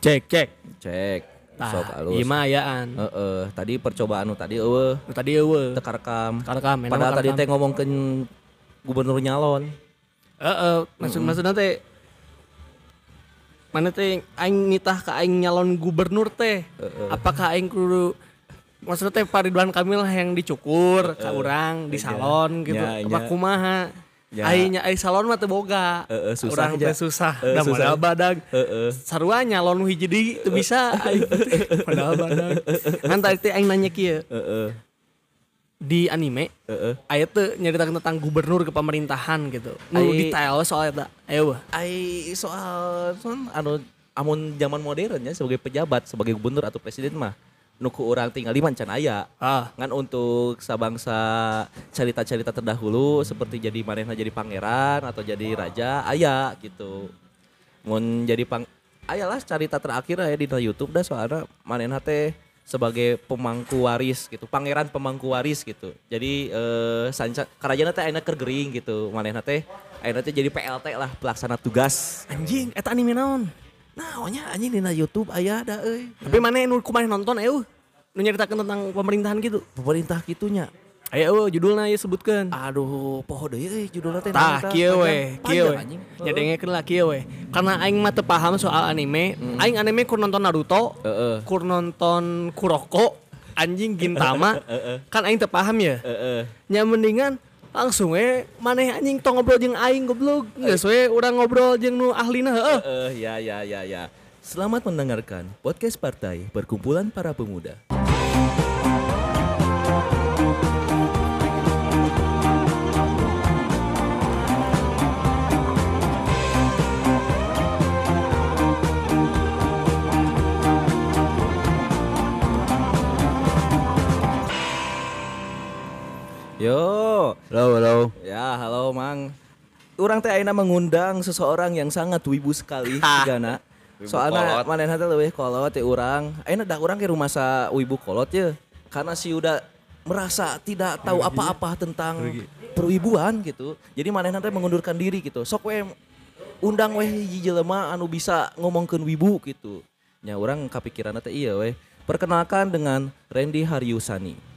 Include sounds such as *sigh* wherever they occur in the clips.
Cek cek. Cek. Sok Tah, alus. ieu mah ayaan. Heeh, tadi percobaan nu tadi eueuh Nu Tadi eueuh. teu karekam. Karekam, Padahal tadi teh ngomongkeun gubernur nyalon. Heeh, maksud maksudna teh mana teh aing nitah ka aing nyalon gubernur teh. Apakah aing kudu maksudnya teh Pak Ridwan Kamil yang dicukur ka urang di salon gitu. Apa kumaha? Ya. Aing aing salon mah teu boga. Heeh, susah Urang teh susah. Heeh, Da modal badag. Heeh. Sarua nyalon hiji deui teu bisa *laughs* modal badag. Kan tadi teh aing nanya kieu Heeh. di anime Heeh. aya teu nyaritakeun tentang gubernur ke pemerintahan gitu. Nu Ai- detail soal eta. Ayo. Ai soal soal anu amun zaman modern ya sebagai pejabat, sebagai gubernur atau presiden mah nuku orang tinggal di mancan aya. Ah, Ngan untuk sabangsa cerita-cerita terdahulu seperti jadi manehna jadi pangeran atau jadi raja aya gitu. Mun jadi pang ayalah cerita terakhir ya di YouTube dah soalnya manehna teh sebagai pemangku waris gitu, pangeran pemangku waris gitu. Jadi eh sanca kerajaan teh ayeuna keur gering gitu. Manehna teh ayeuna teh jadi PLT lah pelaksana tugas. anjing eta anime naon? Naonnya anjing dina YouTube aya da euy. Tapi mana nu kumaha nonton eueuh? Nu nyaritakeun tentang pemerintahan gitu. Pemerintah gitunya. Ayo eueuh judulna ieu sebutkeun. Aduh, poho deui euy judulna teh Tah, kieu we, kieu we. Nyadengekeun lah kieu we. Karena aing mah teu paham soal anime, aing anime kur nonton Naruto, Heeh. kur nonton Kuroko, anjing Gintama. kan aing teu paham ya. Heeh. Nya mendingan langsung we maneh anjing tong ngobrol jeung aing goblok. Geus we urang ngobrol jeung nu ahlina heeh. Eh, ya ya ya ya. Selamat mendengarkan podcast partai Perkumpulan Para Pemuda. Yo, Halo, halo. Ya, halo Mang. Orang teh ayeuna mengundang seseorang yang sangat wibu sekali Gana. Soalnya manehna teh leuwih kolot teh urang. Ayeuna dah urang ke rumah sa wibu kolot ye. Karena si udah merasa tidak tahu apa-apa tentang perwibuan gitu. Jadi manehna teh mengundurkan diri gitu. Sok we undang weh hiji jelema anu bisa ngomongkeun wibu gitu. Nya urang kapikiran teh iya weh. Perkenalkan dengan Randy Haryusani.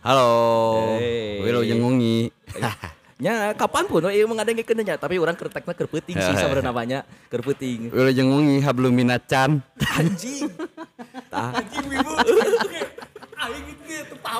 Halo. Hey. Wilo jengungi. nya *laughs* kapan pun oh, iya kena kenanya tapi orang kerteknya kerpeting sih *laughs* sebenarnya namanya kerpeting. Wilo jengungi habluminacan. Anjing. *laughs* Anjing wibu. Tah.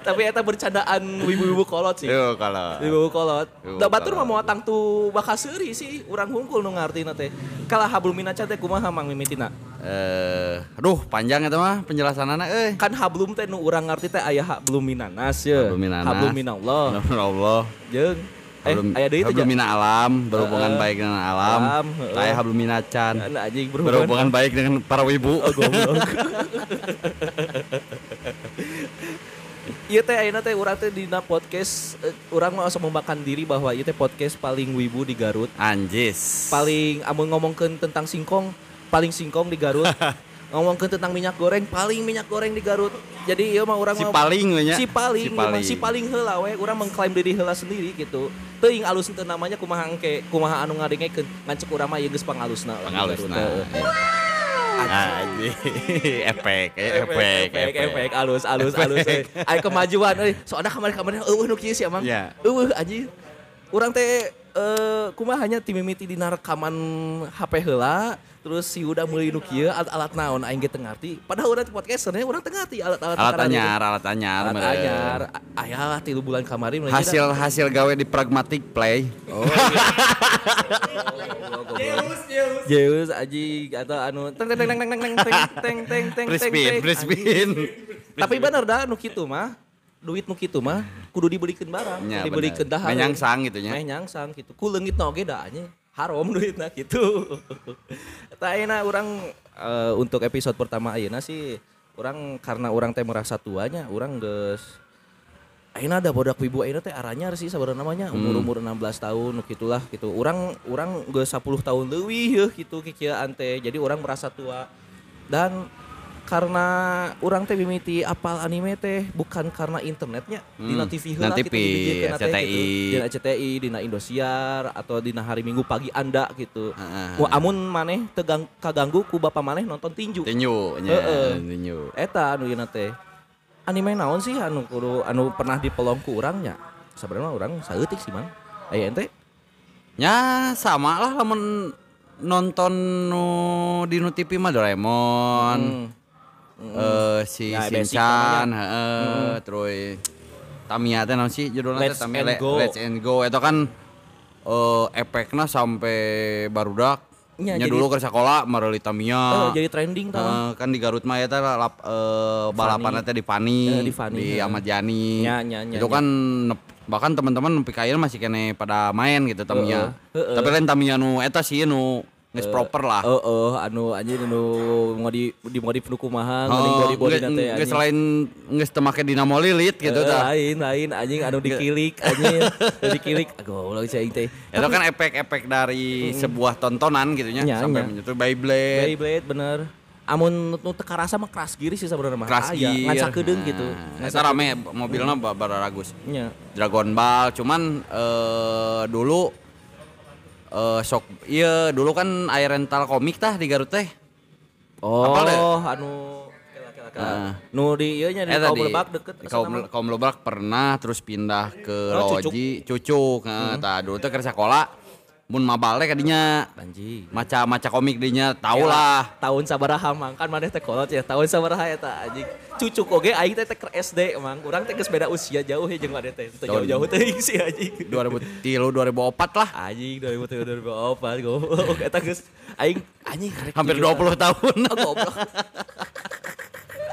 Tapi eta bercandaan wibu-wibu kolot sih. Yo kalau. Wibu kolot. Wibu Da batur mah kolot. moal tangtu bakaseuri sih urang hungkul nu ngartina teh. Kalah hablum minaca teh kumaha mang mimitina? Eh, aduh panjang eta mah penjelasanana euy. Kan hablum teh nu urang ngarti teh aya hablum minanas ye. Hablum minanas. Hablum minallah. Allah. Jeung eh Hablum, aya deui teh hablumina alam, berhubungan Heeh. baik dengan alam. Alam, heeh. Saya hablumina can. Nah, anjing Berhubungan baik dengan para wibu. Oh. *laughs* Iya teh ayeuna teh urang teh dina podcast eh, urang mah asa membanggakan diri bahwa ieu teh podcast paling wibu di Garut. Anjis. Paling amun ngomongkeun tentang singkong, paling singkong di Garut. *laughs* ngomongkeun tentang minyak goreng, paling minyak goreng di Garut. Jadi ieu mah urang Si paling nya. Si paling, Si si paling, si paling heula we, urang mengklaim diri heula sendiri gitu. Teuing alus teu namanya kumaha engke, kumaha anu ngadengekeun ngancek urang mah ieu geus pangalusna. Pangalusna. Anjing. *laughs* Efek, eh, efek, efek, efek, alus, alus, alus. eh. Ayo kemajuan, euy. Soalnya kemarin-kemarin eueuh nu kieu sih emang. Ya. Eueuh Urang teh eh kumaha hanya tim mimiti dina rekaman HP heula terus si udah meuli nu kieu alat-alat naon aing ge teu ngarti. Padahal urang teh podcaster nya urang teu ngarti alat-alat Alat karana anyar, alat anyar. Alat anyar. Aya lah tilu bulan kamari mulai Hasil hasil gawe di pragmatic play. Oh. *laughs* Zeus anjing atau anu teng teng teng teng teng teng teng teng teng teng Crispin, Crispin. Tapi bener dah nu kitu mah. Duit nu kitu mah kudu dibelikeun barang, Ya, dibelikeun bener. dah. Menyangsang gitu nya. Meh nyangsang gitu. Ku leungit na oge da nya. Haram *laughs* duitna gitu. Eta ayeuna urang eh, untuk episode pertama ayeuna sih urang karena urang teh merasa tuanya, urang geus Ayeuna ada bodak wibu ayeuna teh aranyar sih sabarana namanya umur-umur 16 tahun gitulah gitu. Urang urang geus 10 tahun leuwih yeuh gitu kikieuan teh. Jadi urang merasa tua. Dan karena orang teh mimiti apal anime teh bukan karena internetnya Hmm, dina TV heula gitu dijieun RCTI. gitu. dina CTI dina Indosiar atau dina hari Minggu pagi anda gitu. Wah, amun maneh tegang kaganggu ku bapak maneh nonton tinju Tinju, nya, Heeh. tinju. eta anu ieu teh anime naon sih anu kudu anu pernah dipelong ku urangnya sebenarnya orang saeutik sih man aya ente Ya sama lah lamun nonton nu di nu TV mah Doraemon. Eh si Ya, basic Shinchan, heeh, terus Tamiya teh naon sih judulnya Let's Tamiya and Go. Let's and Go itu kan eh efeknya sampai barudak. Ya, Nya dulu ke sekolah mereuli Tamiya. Eh, jadi trending tah Eh, kan di Garut mah eta lap, eh, balapan teh di Fani, Eh, di Fani, di heeh. Ahmad Yani. Nya, nya, nya, itu nya. kan nep- bahkan teman-teman nepi ka ieu masih kene pada main gitu Tamiya. Heeh, heeh. Tapi lain Tamiya nu eta sih nu geus proper lah. Oh, oh, anu anjing anu mau di di modif nu kumaha, Oh, ngeuning body body nge- teh anjing. selain geus teu make dinamo lilit gitu Eh, tah. lain lain anjing anu dikilik anjing *laughs* anu dikilik goblok sih aing teh Itu kan efek-efek dari sebuah tontonan gitu nya Nya, sampai nya. menyentuh Beyblade. Beyblade bener amun nu teu karasa mah keras giri sih sebenarnya mah Crash Aya, Gear. ngancakedeun gitu Nah, Eta rame mobilnya ba- bararagus. nya Dragon Ball cuman eh dulu eh sok iya dulu kan air rental komik tah di Garut teh. Oh Apal anu Nah. nu di ieu nya di Eta kaum lebak deket di kaum, kaum lebak pernah terus pindah ke Oh, Loji cucuk. Nah, tah dulu teh keur sekolah mun mabal teh kadinya anjing. Maca-maca komik dinya tau lah tahun sabaraha mang. Kan maneh teh kolot ya tahun sabaraha eta anjing. Cucuk oge aing teh teh keur SD emang urang teh beda usia jauh ya jeung maneh teh teu jauh-jauh teh sih anjing. 2003 2004 lah. Anjing 2003 2004 goblok. Eta geus aing anjing hampir kieu, 20 tahun. Ah, goblok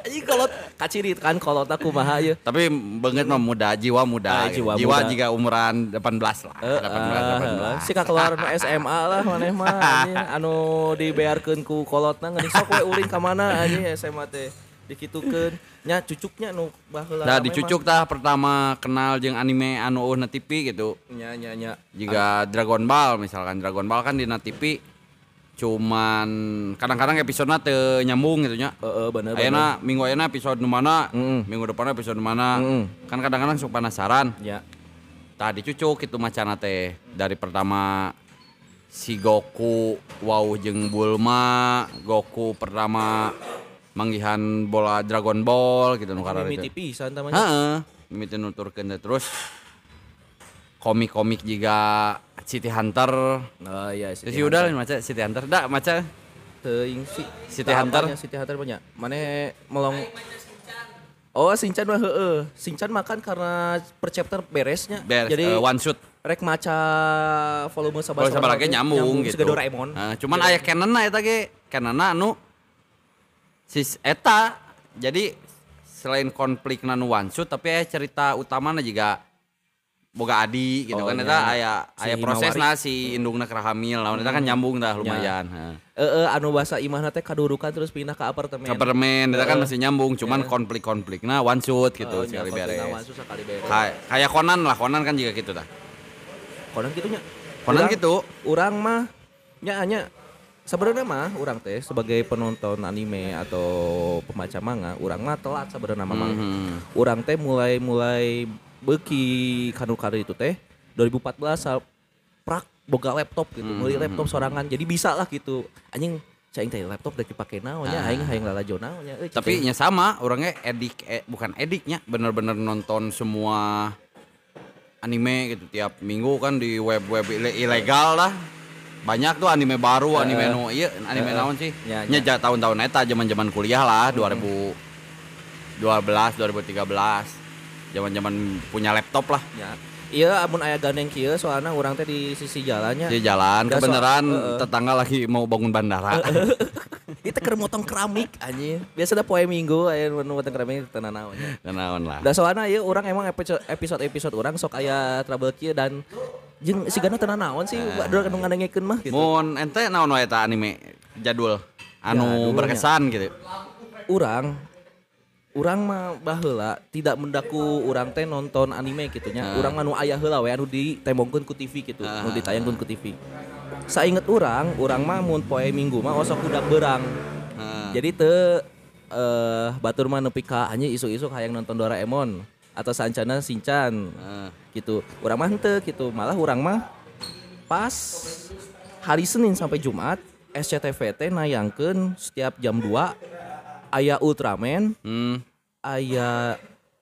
anjing kolot. Kacirit kan kolot aku mah ieu tapi banget mah muda jiwa muda Ah, jiwa jiwa muda. jika umuran 18 lah. Eh, 18 18 si keluar SMA lah maneh mah *laughs* anu dibearkeun ku kolotna ngeuning sok we uring ka mana anjing SMA teh. Dikitukeun. Nya cucuknya nu baheula Nah rame di cucuk tah pertama kenal jeung anime anu eueuh na TV gitu. Nya nya nya. Jika Dragon Ball misalkan. Dragon Ball kan di na TV cuman kadang-kadang episode teu nyambung gitu nya. Heeh bener bener. Ayeuna minggu ayeuna episode mana Mm-mm. minggu depan episode mana. Mm-mm. kan kadang-kadang suka penasaran. Ya. Tah dicucuk itu macana teh dari pertama si Goku wow jeung Bulma Goku pertama manggihan bola Dragon Ball gitu nu karare mimiti teh. pisan tamanya. Heeh, mimiti nuturkeun terus komik-komik juga City Hunter. oh iya Terus ya udah maca City Hunter. Da maca teuing si City tah Hunter. apanya, City Hunter banyak maneh melong Oh, Sinchan mah heeh. Sinchan makan karena per chapter beresnya. beres Jadi eh, one shot. rek maca volume sabar sabar lagi nyambung, gitu. Siga Doraemon. Nah, cuman aya canonna eta ge, canonna anu sis eta jadi selain konflik nanu one shot tapi aya cerita utamana juga boga adi gitu Oh, kan iya. eta aya aya proses nah si indungna keur hamil lawan eta kan nyambung dah lumayan. Heeh. Eh eh, anu bahasa imahna teh kadurukan terus pindah ke apartemen. Superman itu kan Heeh. masih nyambung cuman konflik-konflik nah one shot gitu sekali nya, beres kayak Conan lah Conan kan juga gitu dah Konon gitunya. Conan Urang- gitu Urang mah nya nya sebenarnya mah urang teh sebagai penonton anime atau pembaca manga, urang mah telat sebenarnya mah. Mhm. Urang teh mulai mulai beuki kanu kari itu teh 2014 sa- prak boga laptop gitu, Hmm. meuli laptop sorangan. Jadi bisa lah gitu. Anjing cai teh laptop dek dipake naonnya, Ah. aing hayang lalajo euy, tapi nya sama orangnya edik eh, bukan ediknya bener-bener nonton semua anime gitu tiap minggu kan di web-web ile- ilegal lah banyak tuh anime baru anime Heeh. nu iya anime Heeh. naon sih Ya, nya ya. tahun-tahun eta zaman-zaman kuliah lah 2012 2013 zaman-zaman punya laptop lah Ya. Iya, amun aya gandeng kieu soalnya urang teh di sisi jalannya. di jalan Ya, kebenaran soal- heeh. tetangga lagi mau bangun bandara *laughs* Itu keur motong keramik anjing. Biasa da poe minggu aya nu motong keramik teu naonnya. kenaon lah Da soalnya ieu urang emang episode episode episode urang sok aya trouble kieu dan jeung sigana teu naon sih badur anu ngadengkeun mah gitu. mun ente naon wae eta anime jadul anu Jadulnya. berkesan gitu Urang urang mah baheula tidak mendaku urang teh nonton anime gitu nya. Ah. Urang mah nu aya heula we anu ditembongkeun ku TV gitu, Ah. nu ditayangkeun ku TV. Sainget urang, urang mah mun poe minggu mah osok udah berang. Heeh. Jadi te eh batur mah nepi ka hanya isu-isu hayang nonton Doraemon atau sancana Shinchan Heeh. gitu. Urang mah henteu gitu. Malah urang mah pas hari Senin sampai Jumat SCTV teh nayangkeun setiap jam 2 aya Ultraman, Hmm. aya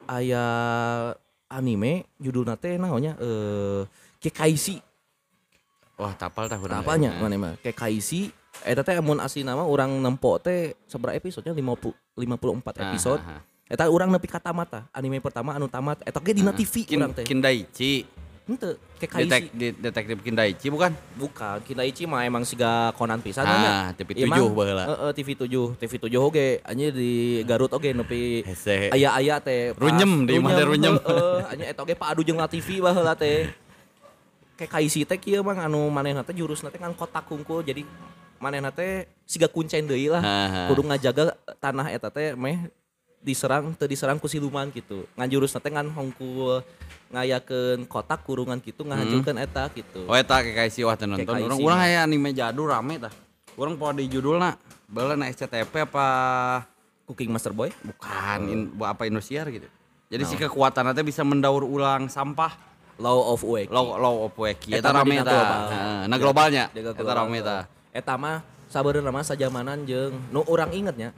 aya anime judulna teh naonnya eh Kekaishi. Wah, tapal tah urang. Apanya mana mah Kekaishi eta teh amun asli nama urang nempo teh sabaraha episodenya 50 54 episode. Ah, ah, ah. Eta urang nepi ka tamat tah. Anime pertama anu tamat eta ge dina TV Kin, urang teh. Kindaichi. Henteu Kekaishi. Detek, de- detektif Kindaichi bukan? Bukan, Kindaichi mah emang siga Conan pisan Ah. TV Ieu mah, 7 baheula. Heeh, TV 7. TV 7 oge anjir di Garut oge nepi aya-aya teh. Runyem, di teh runyem. Heeh, anjir eta oge paadu jeung TV baheula teh. Kayak kaisi teh kieu mang anu manehna teh jurusna teh kan kotak kungkul jadi manehna teh siga kuncen deui lah. Ha, ha. Kudu ngajaga tanah eta teh meh diserang teu diserang ku siluman gitu. Ngan jurusna teh ngan hongkul ngayakeun kotak kurungan gitu ngahancurkeun eta gitu. Oh eta kayak si wah nonton. Kekaishi Urang aya anime jadul rame tah. Urang poho di judulna beulah na SCTP apa Cooking Master Boy? bukan in, bu- apa Indosiar gitu. Jadi si kekuatan teh bisa mendaur ulang sampah. Law of Wake. Law, law of Weki. Eta Eta rame. Heeh, Nah globalnya. Eta rame tah. Eta mah sabeurna mah sajamanan jeung nu urang ingetnya.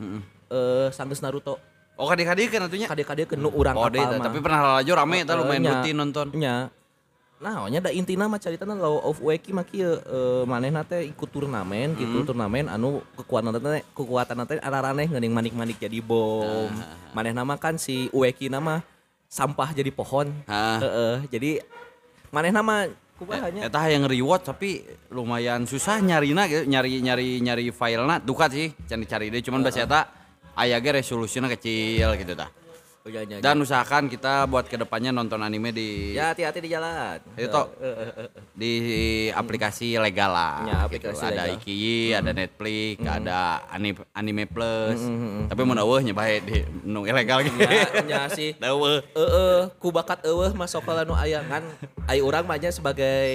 Eh sanggeus Naruto. Oh kadek-kadek kan atunya. Kade-kade ke nu urang Oh apal deh, mah. tapi pernah laju rame eta Eh, lumayan nya. rutin nonton. Nya. Nah, nya da intina mah caritana Law of Weki mah kieu eh, manehna teh ikut turnamen gitu, turnamen anu kekuatan teh kekuatan teh araraneh geuning manik-manik jadi bom. Manehna mah kan si Ueki nama sampah jadi pohon. Ah. Heeh, jadi manehna mah kubahanya Eta yang reward tapi lumayan susah nyarina gitu, nyari nyari nyari filena dukat sih, can dicari deh cuman bahasa eta aya ge resolusinya kecil gitu tah. Oh. Dan usahakan kita buat ke depannya nonton anime di Ya hati-hati di jalan. Itu di aplikasi legal lah. Ya, aplikasi gitu. Ada legal. Ikiyi, ada Netflix, ada Anime, Anime Plus. Tapi mun eueuh nya bae di nu ilegal gitu. Ya, nya sih. *laughs* Eueuh. Heeh, ku bakat eueuh masuk ka nu aya kan ai urang mah nya sebagai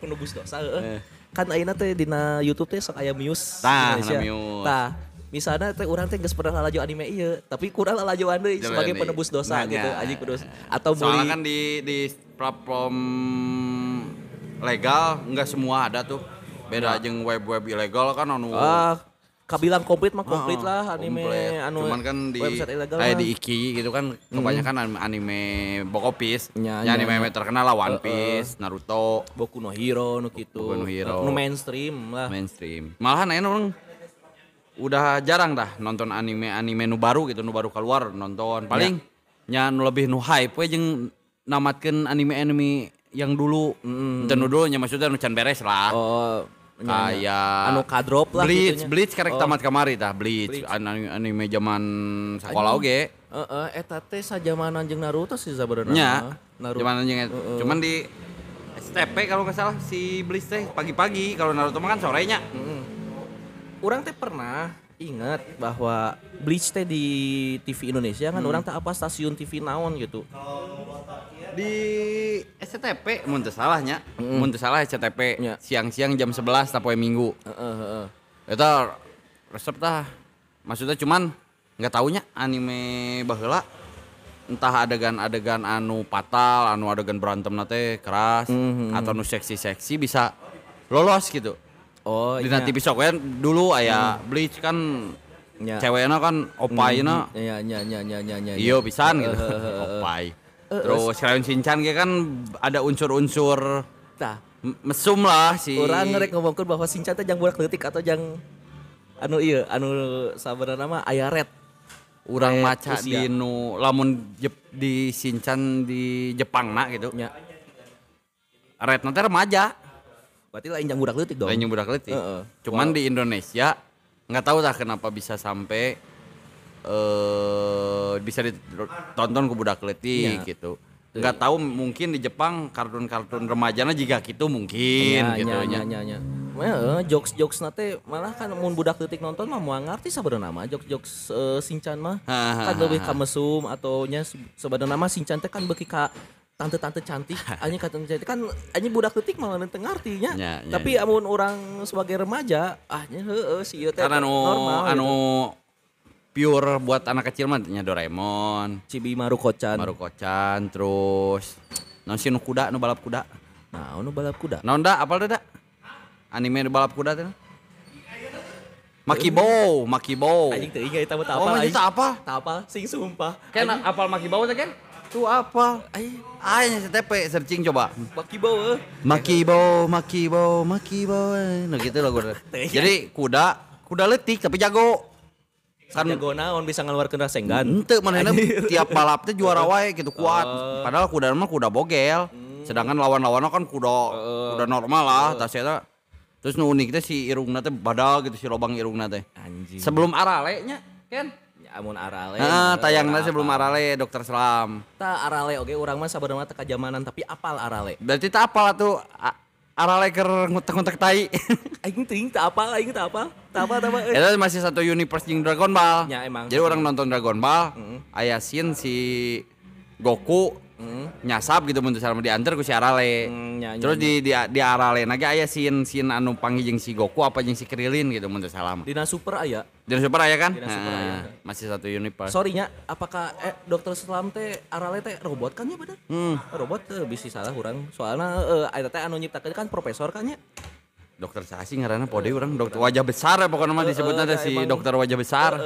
penebus dosa heeh. Kan ayeuna teh dina YouTube teh sok aya Muse Tah, Indonesia. na Muse. Tah, misalnya teh urang teh geus pernah laju anime ieu, tapi kurang deui Jalan sebagai penebus dosa Nah, gitu, anjing kudus. Atau Soalnya beli kan di di platform legal nggak semua ada tuh. Beda jeung web-web ilegal kan anu ah kabilang komplit mah komplit Heeh, lah anime komplit. anu cuman kan di website ilegal kayak mah. di Iki gitu kan kebanyakan anime, anime Bokopis ya, nya, anime nya. terkenal lah One Piece Naruto Boku no Hero nu kitu. Boku no Hero. Nu mainstream lah. mainstream malahan ayeuna orang udah jarang dah nonton anime anime nu baru gitu nu baru keluar nonton paling nya nu lebih nu hype we jeung namatkeun anime anime yang dulu mm. nu dulu nya maksudnya nu can beres lah Oh, kayak anu kadrop lah Bleach, gitunya. Bleach karek Oh. tamat kamari tah Bleach, Bleach. An- anime zaman sekolah oge. Heeh, eta teh sajamanan jeung Naruto sih sebenarnya. Nya, Naruto. zaman anjing cuman di STP kalau nggak salah si Bleach teh pagi-pagi kalau Naruto mah kan sorenya. Orang teh pernah ingat bahwa Bleach teh di TV Indonesia kan orang teh apa stasiun TV naon gitu. Di STP mun teu salahnya, mun teu salah STP Nya. siang-siang jam 11 tapoe minggu. Heeh, heeh. Eta resep tah. Maksudnya cuman nggak taunya anime baheula entah adegan-adegan anu fatal, anu adegan berantem nate keras atau nu seksi-seksi bisa lolos gitu. Oh, Di iya. TV sok we dulu aya Bleach kan Nya. cewekna kan opayna Iya, iya, iya, iya, iya, iya. iyo pisan gitu. Opai. Terus Crayon Shinchan ge kan ada unsur-unsur Tah, mesum lah si orang ngerek ngomongkeun bahwa Shinchan teh jang budak leutik atau jang anu ieu, anu sabenerna mah aya red. urang Red maca di nu lamun Jep- di Shinchan di Jepang na gitu. Nya. Red nanti remaja, Berarti lain jang budak leutik dong. lain yang budak leutik. Heeh. Cuman di Indonesia nggak tahu lah kenapa bisa sampai eh bisa ditonton ke budak leutik Iya. gitu. Nggak tahu mungkin di Jepang kartun-kartun remajana juga gitu mungkin Nya, gitu nya. nya, nya, nya. Well, jokes-jokes nate malah kan mun budak leutik nonton mah moal ngarti sabenerna mah jokes-jokes eh, Shinchan mah. Ha, ha, kan lebih ka mesum atau nya se- sebenarnya mah Shinchan teh kan beuki ka tante-tante cantik *laughs* anjing ka tante cantik kan anjing budak leutik malah teu ngartinya. Nya, nya, Tapi amun orang sebagai remaja ah nya heueuh si ieu teh anu normal anu gitu. pure buat anak kecil mah nya Doraemon, Cibi Maruko-chan. Maruko-chan, terus non si nu kuda nu balap kuda. Nah, nu balap kuda. Naon da apal da? Anime nu balap kuda teh. Makibo, Makibo. Anjing teu ingat eta mah teu Oh, tak apa? Teu apal, sing sumpah. Ken apal Makibo teh Ken? Tuh apa? Ai, Ah, nya CTP searching coba. baki bawa. Makibo, Makibo, Makibo. Nah gitu lagu. Jadi kuda, kuda letik tapi jago. Kan jago naon bisa ngeluarkeun rasenggan. Ente manehna tiap balap teh juara wae gitu kuat. Padahal kuda mah kuda bogel. Sedangkan lawan-lawannya kan kuda kuda normal lah. Tas eta terus nu unik teh si irungna teh badal gitu si lobang irungna teh. Anjing. Sebelum arale nya, Ken. Ya, amun arale. Nah, eh, tayangna sebelum arale Dokter Selam. Ta arale oge urang mah sabarna teu kajamanan tapi apal arale. Berarti tak apa tuh a- arale keur ngutek-ngutek tai. *laughs* Aing teuing teu apal, aing teu apal. Teu apal teu apal. Itu masih satu universe jeung Dragon Ball. Ya, emang. Jadi orang nonton Dragon Ball, aya scene si Goku nyasap gitu mun teu salah diantar ku si Arale. Hmm, nya, Terus di di di Arale lagi aya scene scene anu panggil jeung si Goku apa jeung si Krillin gitu salah mah. Dina super aya. Dina Super aya kan? Dina Super Nah, aya. Masih satu universe. Sorry nya, apakah eh, dokter Selam teh arale teh robot kan ya bener? Hmm. Robot teh bisa salah urang. Soalnya eh eta teh anu nyiptakeun kan profesor kan ya. Dokter Sasi ngaranna pode urang dokter wajah besar ya pokoknya mah disebutnya teh eh, si dokter wajah besar.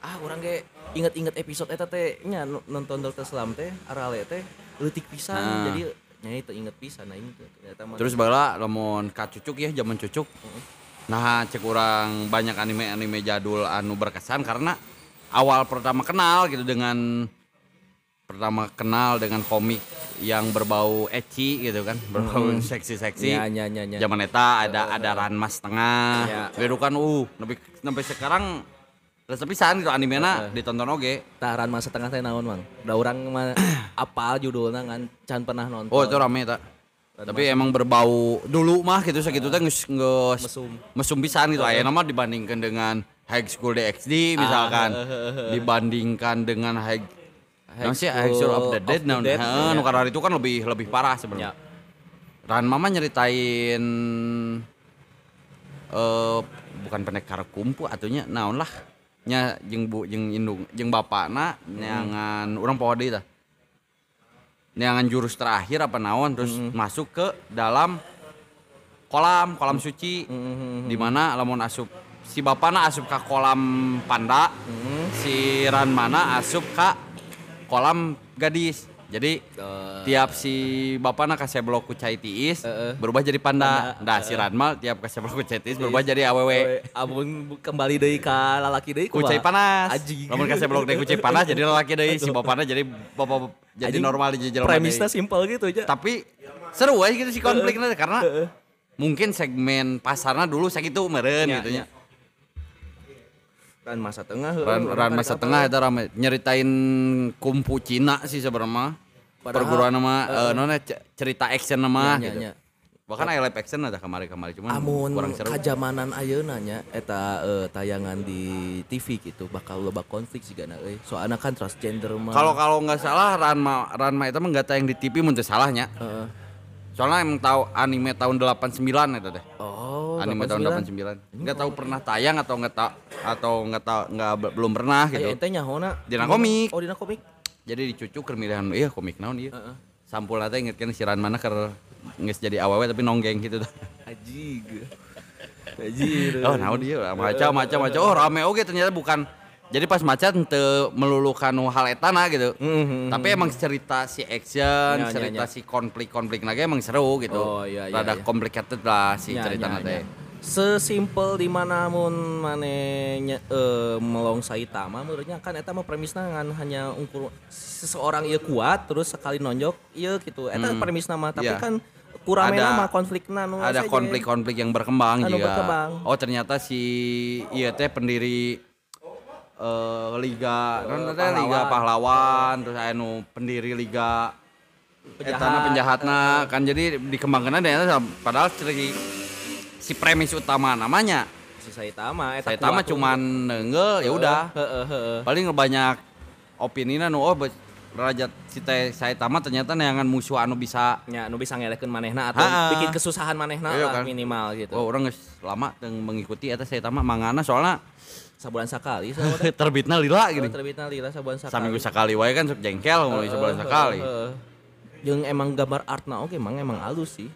Ah, urang ge inget-inget episode eta teh nya nonton dokter Selam teh arale teh leutik pisan Nah. jadi nya itu inget pisan nah ini ternyata Terus bala lamun ka cucuk ya zaman cucuk. Nah, cek orang banyak anime-anime jadul anu berkesan karena awal pertama kenal gitu dengan pertama kenal dengan komik yang berbau ecchi gitu kan, berbau seksi-seksi. Nya, nya, nya, nya. Zaman eta ada ada Ranma setengah. Ya. Gitu kan uh, sampai sampai sekarang Rasa pisan gitu animena ditonton oge. taran masa tengah teh naon mang da urang mah *clears throat* apal judulna kan can pernah nonton Oh, itu rame tak. Tapi emang berbau dulu mah gitu segitu teh geus geus Mesum. mesum pisan gitu. Aya nama dibandingkan dengan High School DxD misalkan. Dibandingkan dengan High High, sih High School of the Dead iya. nu karena itu kan lebih lebih parah sebenarnya. Ran Mama nyeritain eh bukan pendekar kumpu atunya naon lah. Nya jeung bu jeung indung jeung bapakna nyangan urang poho deui tah. Nyangan jurus terakhir apa naon terus masuk ke dalam kolam kolam suci di mana lamun asup si bapakna asup ke kolam panda si Ranmana asup ke kolam gadis jadi tiap si bapakna kasih blok ku cai tiis Heeh. berubah jadi panda. Nah si Ranma tiap kasih blok ku cai tiis berubah jadi awewe amun kembali deui ka lalaki deui kucai panas. Lamun kasih blok dari kucai panas jadi lelaki deui si bapakna jadi bapak jadi normal di jelema premisnya simpel gitu aja. Tapi seru aja gitu si konfliknya karena mungkin segmen pasarnya dulu segitu meren Ya, gitu ya. nya. ran masa tengah. Ran, ran masa tengah itu rame. Nyeritain kumpu Cina sih sebenarnya. Padahal- Perguruan nama eh nona cerita action nama Nya, gitu. nya. Bahkan aya live action ada kemarin-kemarin cuman amun kurang seru. kajamanan ayeuna nya eta eh, tayangan di TV gitu bakal loba konflik sigana euy soalna kan transgender mah Kalau kalau nggak salah Ranma Ranma itu mah nggak tayang di TV mun teu salahnya. Heeh. Soalnya emang tahu anime tahun 89 itu teh. oh anime tahun 89. Nggak tahu pernah tayang atau nggak tahu atau nggak tahu nggak belum pernah gitu. gitu. ente nyahona Dina komik. oh dina komik Jadi dicucuk keur milihan iya komik naon iya. Sampul teh ingetkeun si Ranmana keur geus jadi awewe tapi nonggeng gitu tah. ajig ajir *laughs* Oh, naon dia macam macam macam. Oh, rame oge ternyata bukan. Jadi pas maca teu melulukan hal etana gitu. Mhm. Tapi emang cerita si action, nya, cerita nya. si konflik-konflik lagi emang seru gitu. Oh, iya, iya, Rada iya. complicated lah si Nya, cerita nya, teh. nya. Sesimpel di mana mun mane nya- eh, melong Saitama menurutnya kan eta mah premisna ngan hanya ukur seseorang ieu kuat terus sekali nonjok ieu gitu eta premisna mah tapi Iya. kan kuramena Ada- mah konflikna nu Ada konflik-konflik yang berkembang Anu juga. berkembang. Oh, ternyata si iya teh pendiri eh, liga non teh liga pahlawan terus anu pendiri liga Penjahat. Etana penjahatna kan jadi dikembangkan ternyata padahal si si premis utama namanya si Saitama eta saya tama kuat cuman nenggel ya udah paling banyak opini nu oh derajat si teh saya tamat ternyata neangan musuh anu bisa nya nu bisa ngelekeun manehna atau Ha-ha. bikin kesusahan manehna Iya kan. minimal gitu. Wah, orang geus lama teng mengikuti eta saya tamat mangana soalnya Sabulan sakali *laughs* sabulan. terbitna lila Gini. gini. Terbitna lila sabulan sakali. Saminggu sakali wae kan sok jengkel mulai sebulan sakali. Heeh. Jeung emang gambar artna oke emang emang halus sih.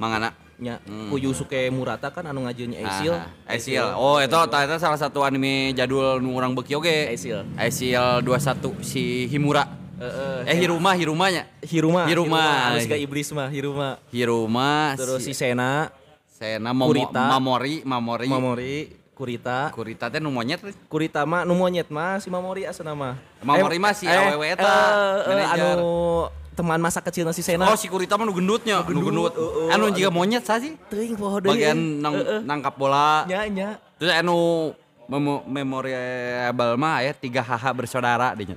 Mangana Nya ku Yusuke Murata kan anu ngajieun Aisil. Hmm. Ah, Aisil. Oh, itu ternyata salah satu anime jadul nu urang beuki oge. Aisil. Aisil 21 si Himura. Heeh. Eh Hiruma, Hirumanya. Hiruma. Hiruma. Anu siga iblis mah Hiruma. Hiruma Terus si si Sena, Sena Momo, Kurita. Mamori, Mamori. Mamori, Kurita. Kurita teh nu monyet. Kurita mah nu monyet mah si Mamori asana mah. Mamori mah si awewe eta, eh, eh, manajer. anu teman masa kecil si Sena. Oh, si Kurita mah nu gendutnya, nu gendut. Heeh, Anu juga monyet sih. teuing poho deui. Bagian nang, nangkap bola. nya nya. Terus anu memo memorable mah ya tiga haha bersaudara dinya.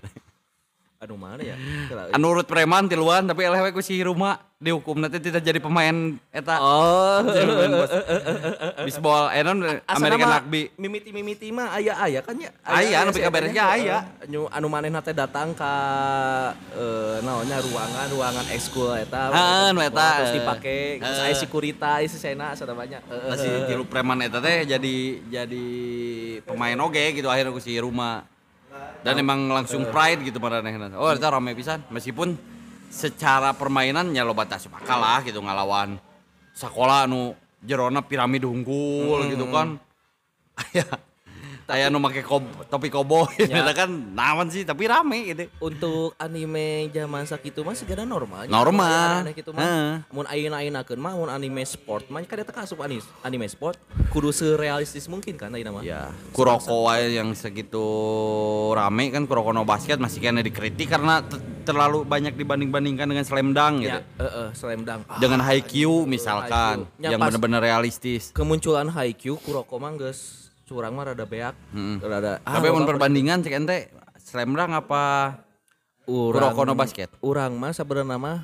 Aduh mana ya? Kela- Anu urut preman tiluan tapi eleh we ku si Hiruma dihukum nanti tidak jadi pemain eta. Oh. Bos- Bisbol, eh American rugby. Mimiti-mimiti mah aya aya kan ya. Aya, anu pika beresnya etanya. aya. Anu anu manehna teh datang ka eh naonnya ruangan ruangan ekskul eta. Ah, nu eta, Terus eh. dipake Eh. aya si Kurita, aya si Sena sada banyak. Heeh. Nah, si tilu preman eta teh jadi jadi pemain oge gitu akhirnya ku si Hiruma. Dan emang langsung pride gitu maranehna. Oh, eta rame pisan meskipun secara permainan nya loba asup akal lah gitu ngalawan sekolah anu jerona piramid unggul gitu kan. Aya *laughs* aya nu make kob, topi koboi Ya. eta kan naon sih tapi rame gitu. Untuk anime zaman sakitu mah segala normal. Normal. Aneh gitu Heeh. mah. Mun ayeuna-ayeuna mah mun anime sport mah kan eta asup anis anime sport kudu serealistis mungkin kan ayeuna mah. Ya, Kuroko wae yang segitu rame kan Kuroko no basket masih kena dikritik karena te- terlalu banyak dibanding-bandingkan dengan Slam Dunk gitu. Ya, heeh, slam dunk. Ah, Dengan Haikyuu misalkan. Ya, yang benar-benar realistis. kemunculan Haikyuu Kuroko mah geus curang mah rada beak. Mm. Rada ah, Tapi mun perbandingan cek ente Slam Dunk apa urang, Kuroko no basket? Urang mah sebenarnya mah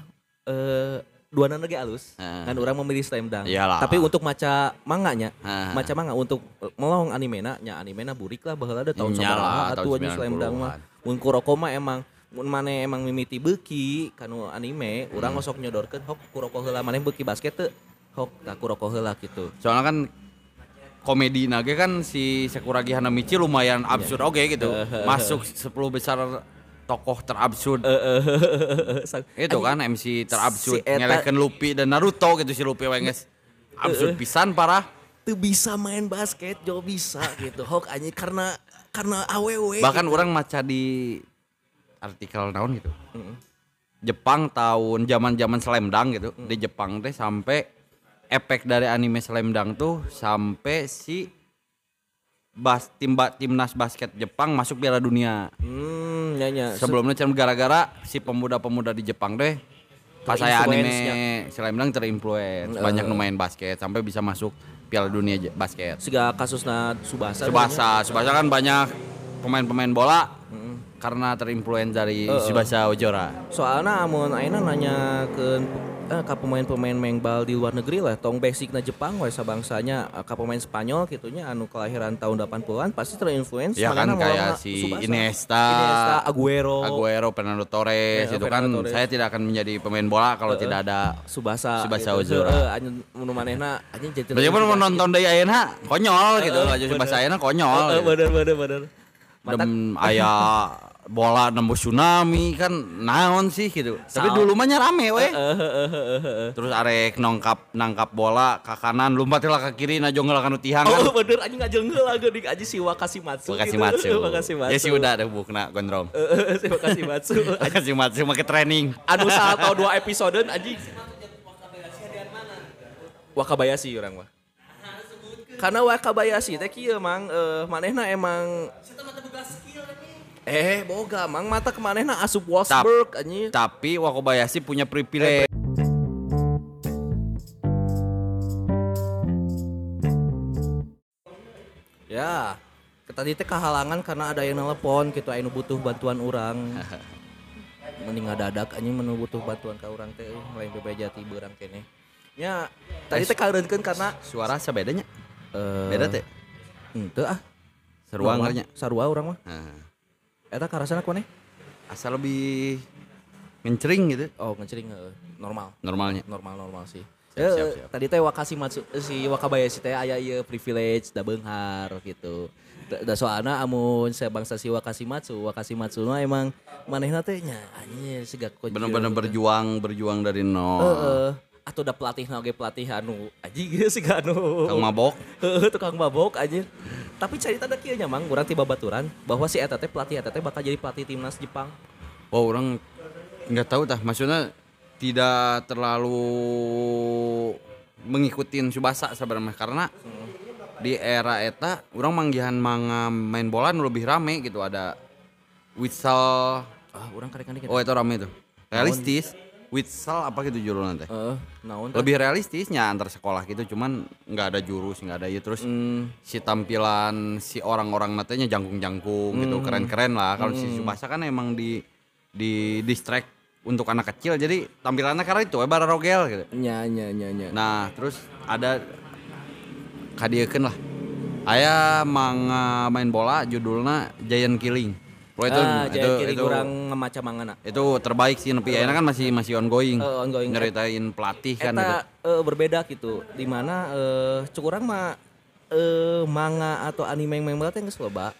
eh dua ge alus. Heeh. Kan urang memilih slam dunk. Iyalah. Tapi untuk maca manganya, Heeh. maca manga untuk eh, melong animena nya animena burik lah baheula ada tahun sabaraha atuh anjing slam dunk mah. 90-an. Mun Kuroko mah emang mun maneh emang mimiti beuki kanu anime, urang Hmm. ngosok nyodorkeun hok Kuroko heula maneh beuki basket teu. Hok tah Kuroko heula gitu. Soalnya kan komedi nage kan si Sakuragi Hanamichi lumayan Iya. absurd oke gitu. Masuk 10 besar tokoh terabsurd. Itu kan MC terabsurd si ngelekeun Luffy dan Naruto gitu si Luffy wenges absurd pisan parah tuh bisa main basket jo bisa gitu hok anjing karena karena awewe bahkan gitu. orang maca di artikel naon gitu Jepang tahun zaman zaman slam dunk gitu di Jepang teh sampai efek dari anime slam dunk tuh sampai si bas tim ba- timnas basket Jepang masuk Piala Dunia. Hmm nyanya sebelumnya cuman gara-gara si pemuda-pemuda di Jepang deh pas saya anime slam dunk terinfluence. Banyak nu main basket sampai bisa masuk Piala Dunia basket. Siga kasusna Subasa Subasa Subasa kan banyak pemain-pemain bola karena terinfluence dari Subasa Ojora. Soalnya amun ayeuna nanya ke eh, ka pemain-pemain mengbal di luar negeri lah tong basicna Jepang we sabangsanya eh, ka pemain Spanyol gitunya anu kelahiran tahun 80-an pasti terinfluence ya kan kayak si. Iniesta, Iniesta Aguero, Aguero, Fernando Torres Ya, itu Fernando kan Torres. saya tidak akan menjadi pemain bola kalau tidak ada Subasa Tsubasa gitu. Heeh, anjing mun manehna anjing jadi mau nonton dari ayeuna konyol gitu, aja bahasa ayeuna konyol. Gitu. bener bener bener Dem aya bola nembus tsunami kan naon sih gitu. Tapi Sao. dulu mah rame we. Terus arek nongkap nangkap bola ke kanan, lompat lah ke kiri najong lah kanu tihang kan. Oh bener anjing ngajengkeul lagi di aji si Wakashimatsu. Makasih gitu. Matsu. *laughs* Wakashimatsu. Ya sih udah ada bukna gondrong. Heeh, si Wakashimatsu. Makasih *laughs* Matsu make training. anu *laughs* salah tau dua episode anjing. Wakabayashi orang mah. Karena Wakabayashi teh kieu mang eh manehna emang Eh, boga mang mata kemanehna asup Wolfsburg anjing. Tapi Wakobayashi punya privilege. Ya, tadi teh kehalangan karena ada yang nelpon gitu anu butuh bantuan orang. *laughs* Mending ngadadak anjing menu butuh bantuan ka urang teh lain bebejati beurang kene. Ya, tadi teh kareunkeun karena Suara sebedanya. eh Beda teh. Henteu ah. Harnya. Sarua urang mah. Nah. Eta karasana koneh. asal lebih ngencering gitu Oh, ngecering eh, normal. normalnya. Normal normal sih. Siap, Eh, siap, siap. Tadi teh Wakashimatsu eh, si Wakabayashi teh aya ieu privilege da beunghar gitu. Da, soalna amun saya bangsa si Wakashimatsu, Wakashimatsu mah emang manehna teh nya anjir kecil. Bener-bener berjuang berjuang dari nol. Heeh. Atau da pelatih oge pelatih anu anjing geus siga anu. Kang mabok. Tukang mabok anjir. Tapi cerita da kieu nya mang urang tiba baturan bahwa si eta teh pelatih eta teh bakal jadi pelatih timnas Jepang. Wah orang nggak tahu tah maksudnya tidak terlalu mengikuti Subasa sebenarnya karena di era eta orang manggihan manga main bola nu lebih rame gitu ada Witsal Ah, urang kadang-kadang oh itu rame tuh realistis Witsal apa gitu judulnya teh? Naon teh? lebih realistisnya antar sekolah gitu cuman nggak ada jurus nggak ada ya terus Hmm, si tampilan si orang-orang natanya jangkung-jangkung gitu keren-keren lah. Kalau si Subasa kan emang di di distract untuk anak kecil jadi tampilannya karena itu bara rogel gitu. Nya nya nya nya. nah terus ada kadiekeun lah. Aya manga main bola judulnya Giant Killing Wah, itu, ah, itu, jadi kiri itu, kurang ngemaca mangana. itu terbaik sih tapi ayeuna kan masih masih ongoing Eh, ongoing. nyeritain pelatih kan gitu. Eta eh, berbeda gitu. Di mana eh cukurang mah eh manga atau anime yang memang teh geus loba.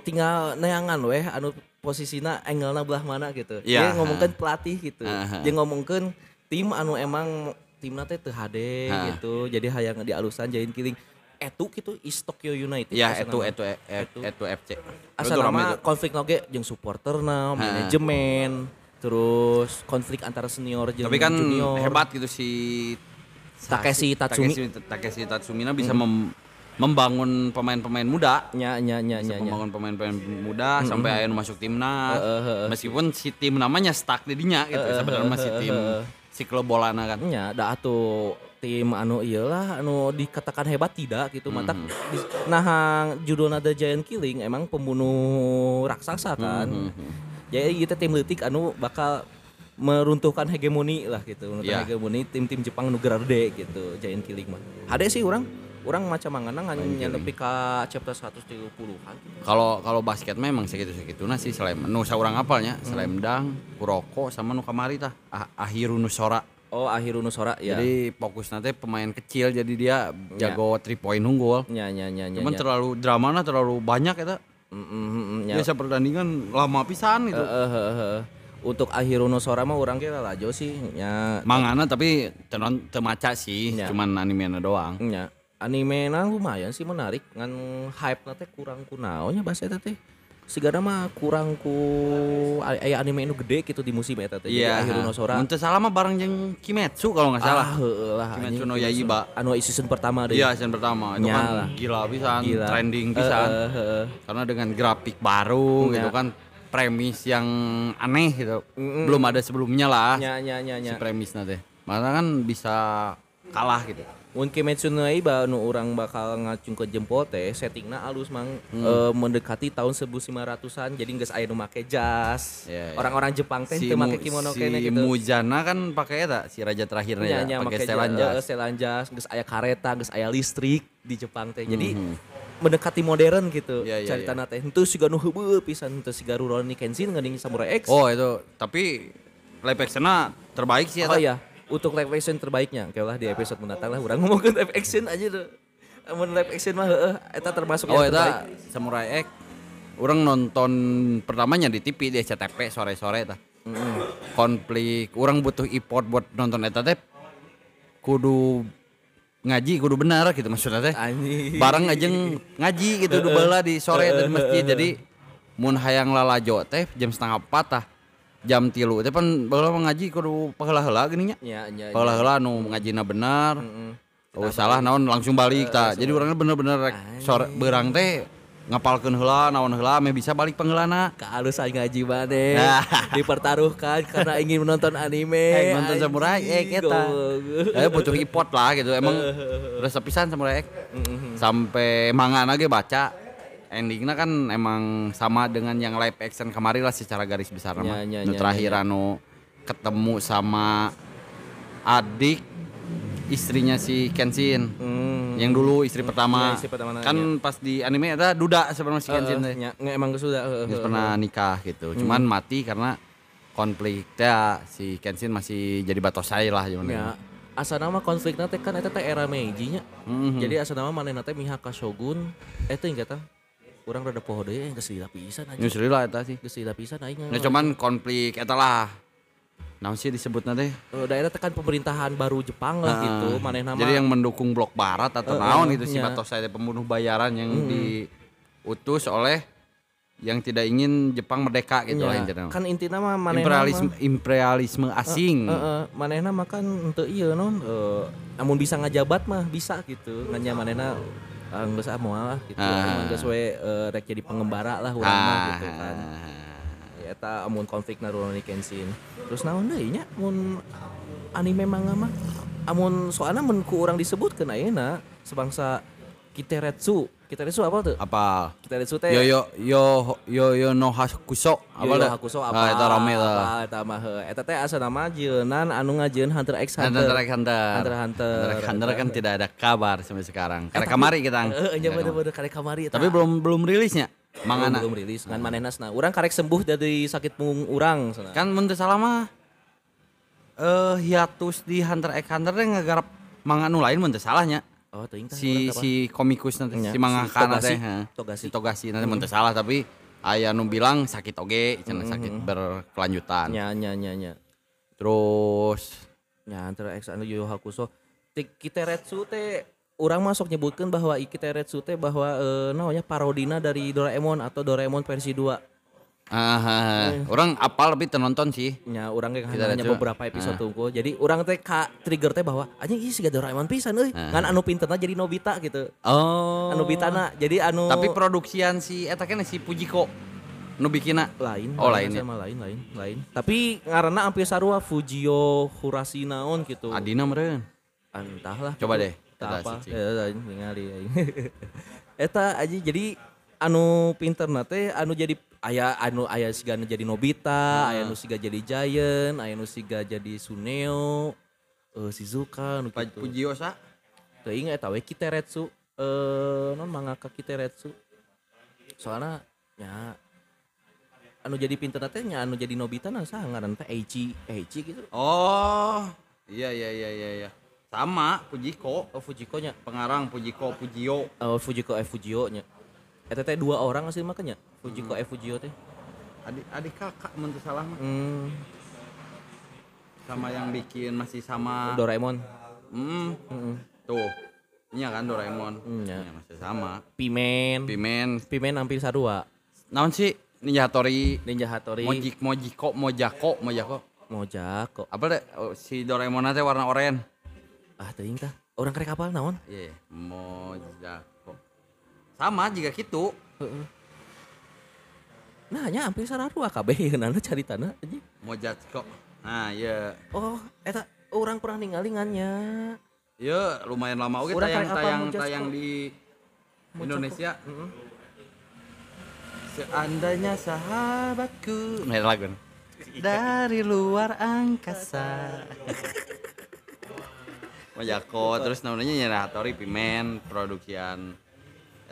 Tinggal neangan weh anu posisina angle-na belah mana gitu. Iya, Dia ngomongkeun pelatih gitu. Aha. Dia ngomongkeun tim anu emang timna teh teu HD Ha. gitu. Jadi hayang dialusan jain kiling. Etu gitu is Tokyo United. ya itu nama. itu itu itu FC Asa Itu rame nama tuh. konflik oge jeung supporterna, manajemen, terus konflik antara senior jeung Tapi kan junior. hebat gitu si Takeshi Tatsumi. Takeshi, Takeshi Tatsumina bisa mem- membangun pemain-pemain muda, Nya nya nya bisa nya. nya. membangun pemain-pemain muda sampai akhirnya masuk timnas. Meskipun si tim namanya stuck di dinya gitu, sebenarnya masih tim si klub bolana kan. Nya da atuh tim anu iyalah anu dikatakan hebat tidak gitu mantap. Nah judulna The Giant Killing emang pembunuh raksasa kan? jadi kita tim letik anu bakal meruntuhkan hegemoni lah gitu meruntuhkan Iya. hegemoni tim-tim Jepang nu gede gitu Giant Killing mah. Ada sih orang orang macam mangana ngan lebih ke chapter 130-an Kalau kalau basket memang segitu-segitu nah sih selain nu saurang apalnya, selain dang, kuroko sama nu kamari tah, Ah- Ahiru Nusora. Oh Ahiru Nusora ya Jadi fokus nanti pemain kecil jadi dia jago 3 point unggul. nya nya nya nya Cuman nya. terlalu dramanya terlalu banyak ya Mm, mm, mm, mm. Biasa pertandingan lama pisan gitu. Eh, eh, eh, eh. Untuk Ahiruno Sora mah orang kira lajo sih nya Mangana tapi tenon temaca sih, Ya. cuman animenya doang. nya anime na lumayan sih menarik ngan hype na teh kurang kunaonnya bahasa teh sigana mah kurang ku aya anime nu gede gitu di musim eta teh Iya. Ahiruno Sora Mun salah mah bareng jeung Kimetsu kalau nggak salah. ah, lah Kimetsu no Yaiba. anu season pertama deh Iya, season pertama itu kan gila pisan, Gila. trending pisan. Eh, eh, eh. Karena dengan grafik baru Ya. gitu kan, premis yang aneh gitu. Belum ada sebelumnya lah nya nya nya si nya premisnya teh. Maka kan bisa kalah gitu. Mun Kimetsu no Yaiba nu urang bakal ngacung ke jempol teh settingna alus mang Hmm. eh, mendekati tahun 1500-an jadi geus aya nu make jas. Iya, iya. Orang-orang Jepang teh Si, teu make kimono si kene gitu. Mujana kan pakai eta si raja terakhirnya Nya, nya, ya, pakai setelan jas, eh, setelan jas, geus aya kareta, geus aya listrik di Jepang teh. Jadi Mhm. mendekati modern gitu. Iya, iya, Caritana teh henteu siga nu heubeul pisan henteu siga Rurouni Kenshin ngading Samurai X. Oh itu, tapi live actionnya terbaik sih Oh eta. iya, untuk live action terbaiknya. Oke lah di episode mendatang lah urang ngomongin live action aja tuh. Amun live action mah heeh eta termasuk Oh yang terbaik. eta Samurai X. Orang nonton pertamanya di TV di SCTV sore-sore eta. Konflik, orang butuh import buat nonton eta teh kudu ngaji kudu benar gitu maksudnya teh. Bareng aja ngaji gitu du baheula di sore di masjid. Jadi mun hayang lalajo teh jam setengah empat tah. Jam tilu teh pan mah ngaji kudu paheula-heula geuning nya. Ya, ya, ya. Paheula-heula nu ngajina benar. Oh salah naon langsung balik tah. Jadi orangnya bener-bener sore beurang teh ngapalkeun heula naon heula ame bisa balik pangheulana. Kehalus aing ngaji maneh *laughs* Nah. dipertaruhkan karena ingin menonton anime. Eh, nonton Samurai eta. Goblok. Eh butuh import lah gitu. Emang *laughs* resep pisan Samurai X. Sampai manga ge baca. Endingnya kan emang sama dengan yang live action kemarin lah secara garis besar Ya, mah. ya, Nu ya, terakhir anu ketemu sama adik istrinya si Kenshin. Hmm. Yang dulu istri pertama. Iya, istri pertama kan pas di anime ada duda sebenarnya si Kenshin teh. nya nge- emang sudah Geus heeh. pernah nikah gitu. Cuman mati karena konfliknya si Kenshin masih jadi batosai lah Ya, gimana. asa nama konflik teh kan eta teh era Meiji nya. Mhm. Jadi asa nama manehna teh mihak ka shogun eta yang kata urang rada poho deui geus lila pisan aja. Nyusri lah eta sih. Geus lila pisan aing. Nah, cuman konflik eta lah. Naon sih disebutna teh? Eh, daerah tekan pemerintahan baru Jepang lah gitu. Ah, Manehna Jadi yang mendukung blok barat atau Eh, naon eh, itu si nya. Batosai teh pembunuh bayaran yang diutus oleh yang tidak ingin Jepang merdeka gitu lah nya, intinya. kan intinya mah manehna imperialisme mah- imperialisme asing. Heeh, manehna mah kan henteu ieu non eh, amun bisa ngajabat mah bisa gitu. Nganya manehna ah, geus ah moal lah gitu. Ah. Geus we eh, rek jadi pengembara lah urang Ah, gitu kan. Ya, eta amun konflik Rurouni Kenshin. Terus naon deui nya mun anime manga mah amun soalna mun ku urang disebutkeun ayeuna sebangsa Kiteretsu. Kiteretsu apa tuh? apa? Kiteretsu teh Yo yo yo yo yo no hakuso apa dah? Hakusho apa? Ah, eta rame lah. eta mah. Eta teh asa nama jeunan anu ngajieun Hunter x Hunter. Hunter x Hunter. Hunter Hunter. Hunter kan tidak ada kabar sampai sekarang. Karena kamari kita. Heeh, nya bener-bener karek kamari. Tapi belum belum rilisnya. Mangana. belum rilis ngan manehna Urang karek sembuh dari sakit punggung urang. Kan mun teu salah mah eh hiatus di Hunter x Hunter teh ngagarap manga nu lain mun teu salahnya. Oh, teuing. Si si komikus nanti si si mangakana Togashi. teh. heeh. Togashi. Si Togashi nanti mun salah tapi aya nu bilang sakit oge, cenah sakit berkelanjutan. nya nya nya nya. Terus Nya antara X anu Yu Hakusho. Kiteretsu teh urang masuk nyebutkeun bahwa i Kiteretsu teh bahwa eh naonnya parodina dari Doraemon atau Doraemon versi 2. Ah, orang apal tapi tenonton sih. nya urang ge Kita hanya beberapa episode tunggu jadi urang teh ka trigger teh bahwa anjing ieu siga Doraemon pisan euy. Ngan anu pinterna jadi Nobita gitu. Oh. anu bitana jadi anu Tapi produksian si eta kan si Pujiko nu bikinna. lain Oh, lain ya. sama lain lain lain. Tapi ngaranna hampir sarua Fujio Hurashi naon gitu. Adina meureun. entahlah Coba deh. Tah Eta apa. ya ningali *laughs* eta aja jadi anu pinterna teh anu jadi aya anu aya siga jadi Nobita aya nu siga jadi Giant aya nu siga jadi Suneo eh Shizuka nu kitu Pujio sa? teuing eta we Kiteretsu eh non mangaka Kiteretsu soalnya nya anu jadi pinterna teh nya anu jadi Nobita nah saha ngaran teh Eiichi Eiichi gitu Oh. Iya iya iya iya iya. Sama Pujiko. oh Fujiko nya Pengarang Pujiko Pujio. Oh, Fujiko F Fujio nya. Eta teh dua orang asli makanya. Fujiko F Fujio teh. Adik adik kakak mun teu salah mah. Hmm, Sama yang bikin masih sama. Doraemon. Hmm. Heeh. Tuh. Iya kan Doraemon. Hmm, ya. Iya, masih sama. Pimen. Pimen. Pimen hampir sarua. Naon sih? Ninja Hattori. Ninja Hattori. Mojik Mojiko Mojako Mojako. Mojako. Apa deh oh, si Doraemon teh warna oranye. Ah, teuing tah. Orang karek apal naon? Iya, Mojako. Sama juga gitu. Heeh. Nah, nya hampir sarua kabeh *laughs* nana caritana anjing. Mojako. Nah, iya. Oh, eta orang pernah ningali ngannya. Ya, lumayan lama oke Urang tayang tayang di. Indonesia. Heeh. Seandainya sahabatku. Nah, lagu. Dari luar angkasa. *laughs* Mojako terus namanya Nyana Hattori Pimen produksian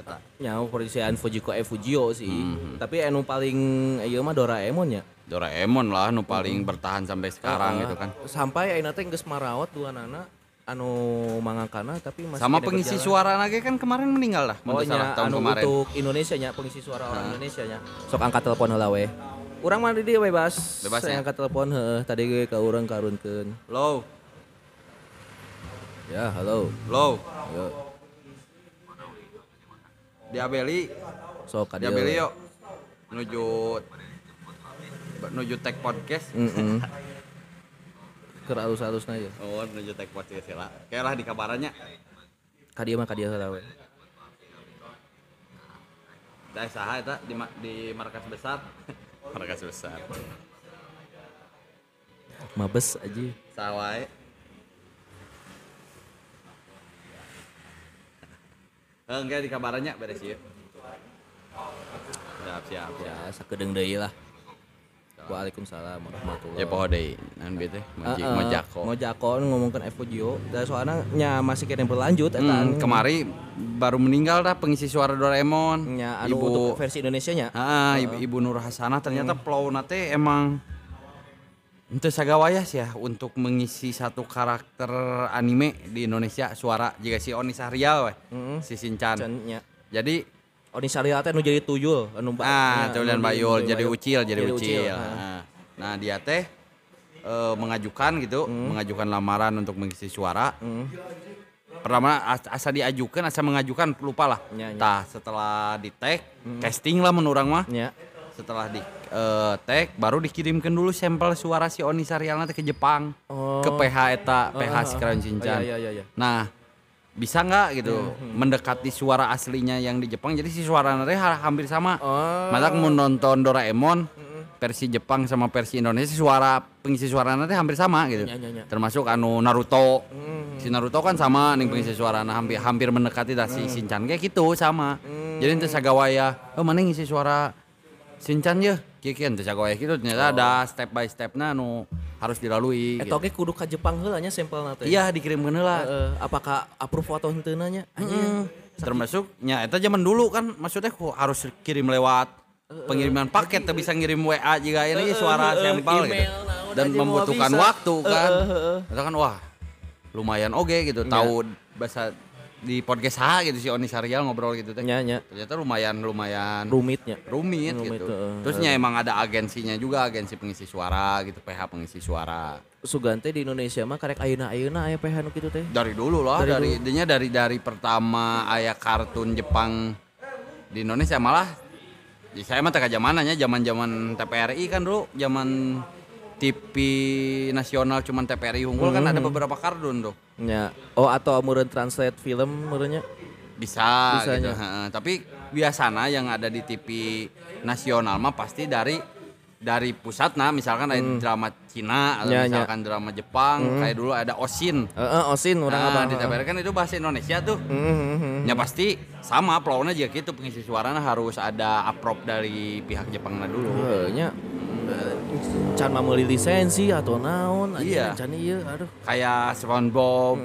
eta. Nya produksian Fujiko F Fujio sih. Mhm. Tapi anu paling ieu mah Doraemon nya. Doraemon lah nu paling bertahan sampai sekarang Heeh. gitu kan. Sampai ayeuna teh geus marawat dua anak anu mangangkana tapi masih Sama pengisi berjalan. suara lagi kan kemarin meninggal lah, Oh nya tahun anu kemarin. untuk Indonesia nya pengisi suara orang Indonesia nya. Sok angkat telepon heula we. Urang mah di bebas. Bebas Saya ya? angkat telepon heeh tadi ge ka urang karunkeun. Low, Ya, halo. low. Yo, Diabeli, sok diabeli yuk. Menuju menuju tag podcast. Heeh. Keur alus-alusna ye. Oh, menuju tag podcast ya lah. Kayak lah di kabarannya. Ka dieu mah ka dieu heula we. Da saha eta di di markas besar. markas besar. Mabes aja. Sawai. Enggak di kabarannya beres ya. Siap, siap. Ya, sakedeung deui lah. Waalaikumsalam warahmatullahi Ya poho deui. Naon bieu teh? Heeh, Mojako. Mojako ngomongkan Evo Gio. Dan soalnya nya masih kena berlanjut eta Hmm, anu. kemari baru meninggal dah pengisi suara Doraemon. nya anu Ibu untuk versi Indonesia nya. Ah, ibu, ibu Nur Hasanah ternyata Plauna teh emang itu sagawaya sih ya untuk mengisi satu karakter anime di Indonesia suara jika si Oni Sahrial weh, si Sinchan. Nya. Jadi Oni Syariah teh nu jadi tuyul anu ah, tuh anu dan di- Bayul di- jadi ucil, jadi, Jadi ucil. ucil, ah. Nah, nah, dia teh eh, mengajukan gitu, mengajukan lamaran untuk mengisi suara. Pertama as- asa diajukan, asa mengajukan lupa lah. Nya, nya. Tah setelah di tag, casting lah menurut orang mah. nya. Setelah di eh, tag baru dikirimkan dulu sampel suara si Oni Sarial nanti ke Jepang Oh. ke PH eta PH Ah, si ah, Keraun ah. Shinchan. Oh, iya, iya, iya. Nah bisa nggak gitu Hmm, mendekati suara aslinya yang di Jepang jadi si suara nanti ha- hampir sama. Oh. Hmm, Masa mau nonton Doraemon versi Jepang sama versi Indonesia suara pengisi suara nanti hampir sama gitu. Nya, nya. Termasuk anu Naruto. Hmm. Si Naruto kan sama nih pengisi suara nah hampir hampir mendekati dah si Shinchan kayak gitu sama. Jadi itu sagawaya, oh mana ngisi suara Shinchan ya, kieu teh sagawaya gitu ternyata ada step by stepnya anu harus dilalui. Eta gitu. oge kudu ka Jepang heula nya sampelna teh. Iya dikirimkeun heula. Heeh, apakah approve atau henteu nya? Hmm. Termasuk nya eta zaman dulu kan maksudnya harus kirim lewat pengiriman paket teu bisa ngirim WA jika ini suara eh, sampel gitu. naon Dan membutuhkan waktu kan. Eh, eh, eh. Itu kan wah lumayan oke gitu tahu bahasa di podcast ha gitu si Oni Sarial ngobrol gitu teh. Nya nya Ternyata lumayan lumayan rumitnya. rumit, Rumit, gitu. heeh. Terusnya emang ada agensinya juga, agensi pengisi suara gitu, PH pengisi suara. Sugante di Indonesia mah karek ayeuna-ayeuna aya PH nu kitu teh. Dari dulu lah, Dari dari intinya dari dari pertama ayah kartun Jepang di Indonesia malah ya saya mah teka zamananya zaman-zaman TPRI kan dulu, zaman TV nasional cuman TPRI unggul kan Hmm. ada beberapa kartun tuh. Nya. Oh atau meureun translate film meureunnya. Bisa Bisanya. gitu. heeh. Tapi biasana yang ada di TV nasional mah pasti dari dari pusat nah misalkan ada drama Cina atau Hmm. Ya, ya. misalkan drama Jepang kayak dulu ada Osin. Heeh, Osin urang Nah, abang. di TPRI kan itu bahasa Indonesia tuh. Mhm. Ya pasti sama plawnya juga gitu pengisi suaranya harus ada approve dari pihak Jepangnya dulu. Heuh, nya. Eh, Can meuli lisensi atau naon Iya. can ieu aduh. Kayak SpongeBob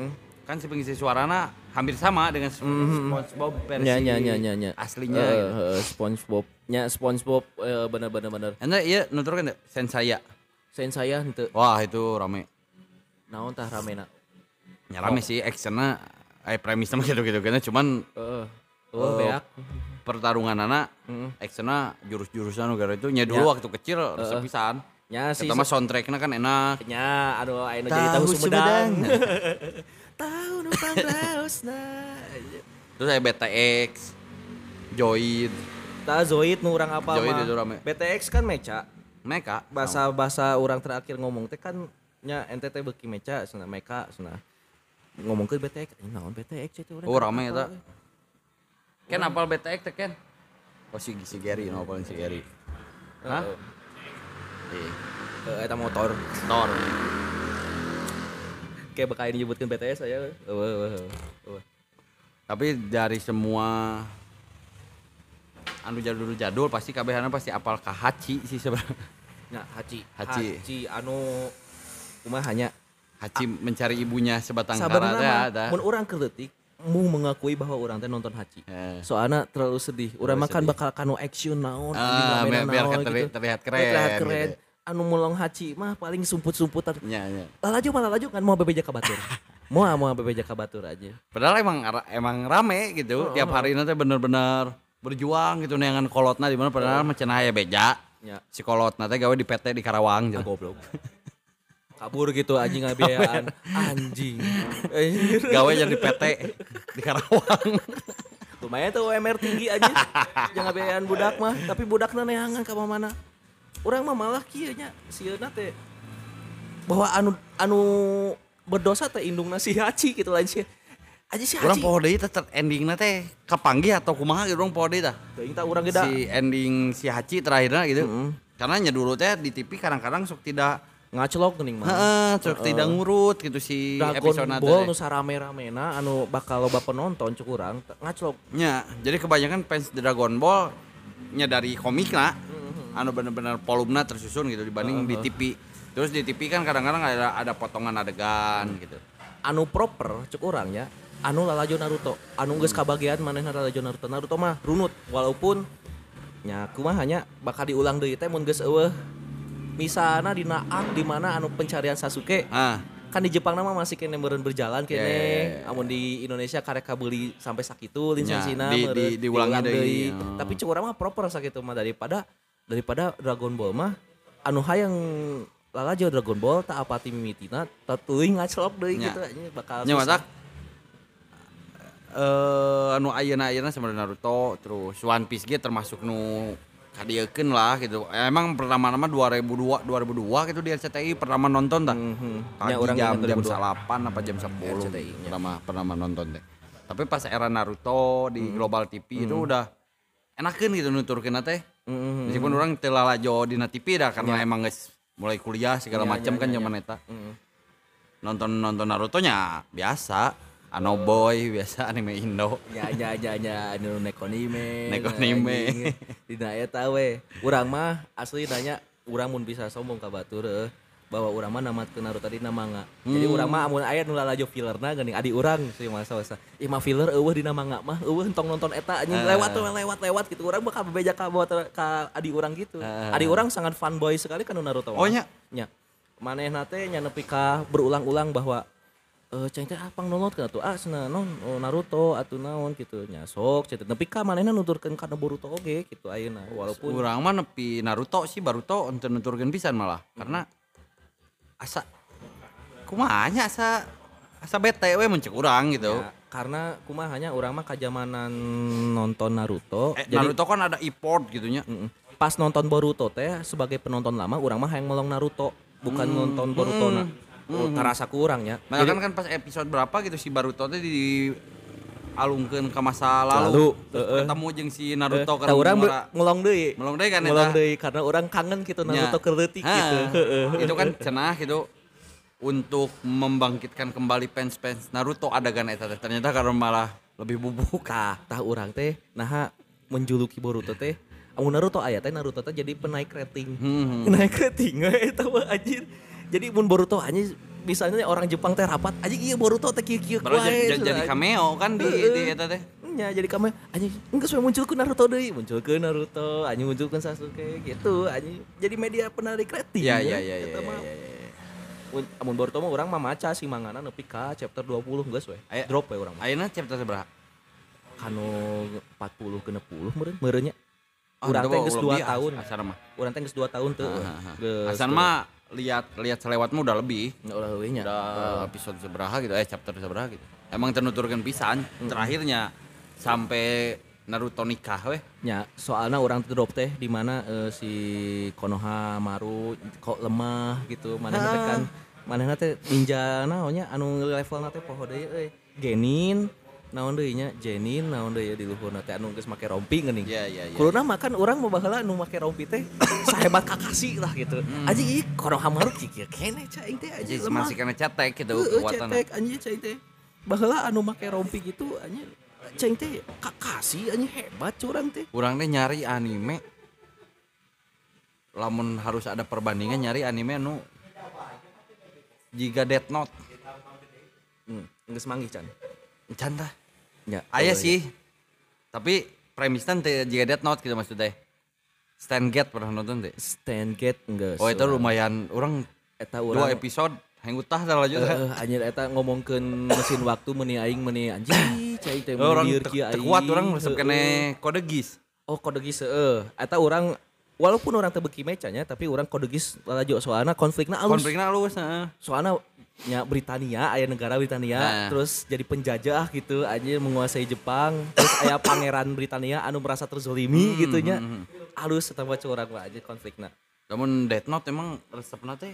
kan si pengisi suaranya hampir sama dengan SpongeBob versi Nya nya nya nya nya. aslinya. Eh, gitu. heeh, SpongeBob. Nya SpongeBob eh, bener bener bener. Anda iya nuturkan kan Sensaya. Sen saya henteu Wah itu rame. naon tah ramena. Ya rame sih actionnya eh premisnya mah *laughs* gitu-gitu kan cuman Heeh. Oh. Oh, beak. pertarungan anak actionnya jurus-jurusan negara itu nya dulu waktu kecil resep pisan. Nya si Pertama soundtracknya kan enak. nya aduh nu jadi tahu Tahu Sumedang. *laughs* Sumedang. Tahu numpang raosna. Terus saya BTX, Joid, Tah Zoid nu urang apa mah. itu rame. BTX kan meca. Meka. Bahasa bahasa orang terakhir ngomong teh kan nya NTT beuki meca cenah meka cenah. Ngomongkeun BTX, ini naon BTX itu urang. Oh rame eta. Ken apal BTX teh Ken? Oh si, si Gary, no si Gary. Hah? Iya. Eh, eta motor. Tor. Kayak bakal disebutkan BTS aya. Eueuh eueuh. eueuh. Tapi dari semua anu jadul-jadul pasti kabehana pasti apal ka Hachi sih sebenarnya. Nya Haji. Haji. Haji anu kumaha hanya Hachi mencari ibunya sebatang kara ada. mun urang keleutik mau mengakui bahwa orang teh nonton Haji. Eh. Soalnya terlalu sedih. Urang makan bakal kanu action naon, Ah, biar- biar naon terli- terlihat keren, Terlihat keren. gitu. Anu mulong Haji mah paling sumput-sumputan. Nya, nya. Lalaju malah laju kan mau bebeja ka batur. *laughs* mau mau bebeja ka batur aja. Padahal emang emang rame gitu. Tiap hari nanti bener-bener berjuang gitu neangan kolotna di mana padahal mah cenah aya beja. Ya. Si kolotna teh gawe di PT di Karawang Ah, gitu. goblok. Kabur gitu anjing ngabiayaan. *laughs* Anjing. *laughs* Gawe jadi PT di Karawang. Lumayan tuh UMR tinggi aja. Jangan ngabiayaan budak mah, tapi budakna neangan ka mana. Urang mah malah kieu nya sieuna teh bahwa anu anu berdosa teh indungna si Haji gitu lain sih. Aja si Urang Haji. poho deui teh ter- endingna teh kapanggih atau kumaha gitu urang poho deui tah. Teuing tah urang geda. Si ending si Hachi terakhirnya gitu. Karena nya dulu teh di TV kadang-kadang sok tidak Ngacelok geuning mah. heeh, sok tidak ngurut gitu si Dragon episode Ball teh. nu sarame-ramena anu bakal loba penonton cuk urang teh ngacelok. Nya, jadi kebanyakan fans Dragon Ball nya dari komik lah. Anu bener-bener volumenya tersusun gitu dibanding di TV. Terus di TV kan kadang-kadang ada ada potongan adegan gitu. anu proper cek orangnya anu lalajo Naruto anu geus kabagian manehna lalajo Naruto Naruto mah runut walaupun nya kumaha hanya bakal diulang deui teh mun geus eueuh misalna dina arc di mana anu pencarian Sasuke Ah, kan di Jepang nama masih kene meureun berjalan kene Ya, ya, ya. amun di Indonesia karek kabeli sampai sakitu lisensinya Ya, di- di- diulang deui. deui. Oh. tapi cek urang mah proper sakitu mah daripada daripada Dragon Ball mah anu hayang lalajo Dragon Ball tak apa mimitina tak teuing ngaclok Ya. gitu anjing bakal nya susah. masak eh anu ayeuna-ayeuna sama Naruto terus One Piece ge termasuk nu kadiekeun lah gitu. Emang pertama nama 2002 2002 gitu di RCTI pertama nonton dah. Mhm. Pagi Ya, orang jam jam 2002. 8 apa jam 10 RCTI, nya. pertama pertama nonton teh. Tapi pas era Naruto di Global TV itu udah enakeun gitu nuturkeun teh. Mhm. Meskipun orang telah lajo di TV dah karena emang guys mulai kuliah segala Ya, macam ya, kan ya, zaman ya. eta. Mhm. Nonton nonton Naruto nya biasa. Ano boy *laughs* biasa anime Indo. Ya ya ya ya anu nekonime. Nekonime. Dina eta we. Urang mah asli nanya urang mun bisa sombong ka batur bahwa urang mah namatkeun Naruto dina manga. Jadi urang mah amun aya nu lalajo fillerna geuning adi urang sih masa masa. Ih mah filler eueuh dina manga mah eueuh entong nonton eta anjing Ah. lewat we lewat lewat gitu. Urang bakal bebeja ka bawa ka adi urang gitu. Ah. Adi urang sangat fanboy sekali kan Naruto. Oh, nya? Nya. Manehna teh nya nepi ka berulang-ulang bahwa eh ceng teh apa nonton kan tuh ah cenah non oh, Naruto atuh naon gitu nya sok ceng nepi ka manehna nuturkeun kana Boruto oge gitu ayeuna walaupun Urang mah nepi Naruto sih Baruto untuk nuturkeun pisan malah karena asa kumaha nya asa asa bete we mun ceuk urang gitu. ya, karena kumaha hanya urang mah kajamanan nonton Naruto Eh, Naruto kan ada e-port gitu nya. Mm-mm. pas nonton Boruto teh sebagai penonton lama urang mah hayang melong Naruto bukan nonton Boruto na Oh, tarasa kurang ya Makanya kan kan pas episode berapa gitu si Baruto teh di alungkeun ke masa lalu, Lalu, terus heeh. ketemu jeung si Naruto urang be- ngora- ngelong deui Ngelong deui kan ngelong deui karena urang kangen gitu Naruto leutik Ha, gitu itu kan cenah gitu untuk membangkitkan kembali fans-fans Naruto adegan eta teh. ternyata karena malah lebih bubuk Tah, tah urang teh nah menjuluki Boruto teh amun Naruto aya teh Naruto teh jadi penaik rating. Hmm. Naik rating *laughs* eta mah anjir. Jadi mun Boruto anjir misalnya orang Jepang teh rapat anjir iya Boruto teh kieu-kieu Baru wae, jadi, jadi cameo kan di di eta teh. Nya jadi kami anjing enggak sesuai muncul ke Naruto deui, muncul ke Naruto, anjing muncul ke Sasuke gitu, anjing jadi media penarik rating. Iya ya. iya iya iya. Eta mah. iya, iya. Mun amun Boruto mah urang mah maca sih mangana nepi ka chapter 20 geus we. Drop we urang mah. Ayeuna chapter seberapa? Kanu 40 ke 60 meureun meureunnya. Oh, Urang teh geus ulah 2 lebih, tahun. as- Asana mah. Urang teh geus 2 tahun teu. Ah, ah, ah. Teu. mah lihat lihat selewatmu udah lebih. Nya ulah leuwih nya. Udah episode seberapa gitu, eh chapter seberapa gitu. Emang tenuturkan pisan. Terakhirnya sampai Naruto nikah weh. Ya, soalnya orang drop teh di mana eh, si Konoha Maru kok lemah gitu. Mana teh kan mana teh ninja naonnya anu level teh poho deui euy. Genin naon deui nya? Jenin naon deui di luhurna teh anu geus make rompi geuning. Iya iya iya. Kuluna makan orang mau baheula anu make rompi teh *coughs* sahebat Kakashi lah gitu. Anjing ieu Konoha Maru kieu kene cai teh lemah. masih kena cetek gitu kekuatan. cetek anjing cai teh. Baheula anu make rompi gitu anjing cai teh Kakashi anjing hebat curang teh. Kurang deh nyari anime. Lamun harus ada perbandingan nyari anime anu jika Death Note. Hmm, geus manggih can. Can tah. Ya, Aya oh, sih. Tapi premisnya jika Death Note gitu maksudnya. Stand Gate pernah nonton teh? Stand gate enggak. Oh itu lumayan orang eta dua urang episode yang utah dah lanjut. Eh, anjir eta ngomongkeun mesin waktu meuni aing meuni anjing *coughs* cai teh orang kuat orang resep kene kode gis. Oh kode gis heeh. Eta urang walaupun orang teu beuki mecanya tapi urang kode gis lalajo soalna konflikna alus. Konfliknya halus heeh. Soalna nya Britania aya negara Britania Nah. terus jadi penjajah gitu anjir menguasai Jepang terus *coughs* aya pangeran Britania anu merasa terzolimi gitu nya alus eta mah curang mah anjir konflikna Namun Death Note emang resepna teh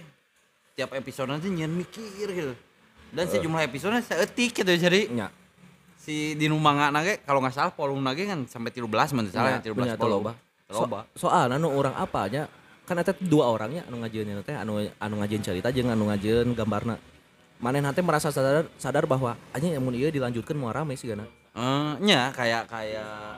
tiap episode nanti nyen mikir gitu. Dan sejumlah episode seetik gitu jadi nya si di numanga nage kalau nggak salah volume nage kan sampai 13 menurut salah Nya, 13 nya, teu volume. loba. Loba. So, soalnya nu orang apanya kan eta dua orangnya anu ngajieun teh anu anu ngajieun cerita jeung anu ngajieun gambarna. Manehna teh merasa sadar sadar bahwa anjing mun ieu dilanjutkeun moal rame sih gana. Eh, nya kayak kayak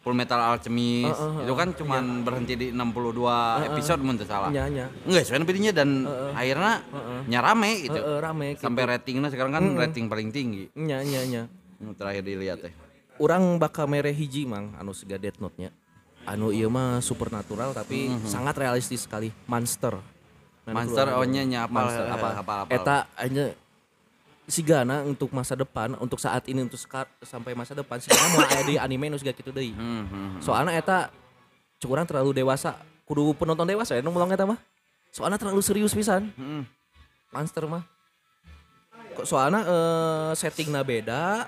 Full Metal Alchemist Heeh, heeh, itu kan cuman berhenti di 62 episode mun teu salah. nya nya Enggak, soalnya pilihnya dan akhirnya nyarame gitu. Heeh, rame gitu. Sampai ratingnya sekarang kan rating paling tinggi. nya nya Nu Terakhir dilihat teh. orang bakal mere hiji mang anu siga Death Note nya anu ieu mah supernatural tapi sangat realistis sekali monster Monster keluar. ohnya nya apa Monster, apa apa apa. eta hanya sigana untuk masa depan untuk saat ini untuk sekar, sampai masa depan sigana mau aya di anime nu siga kitu deui Hmm, hmm. soalnya eta curang terlalu dewasa kudu penonton dewasa ya nu eta mah soalnya terlalu serius pisan Hmm. monster mah kok soalnya eh, settingnya beda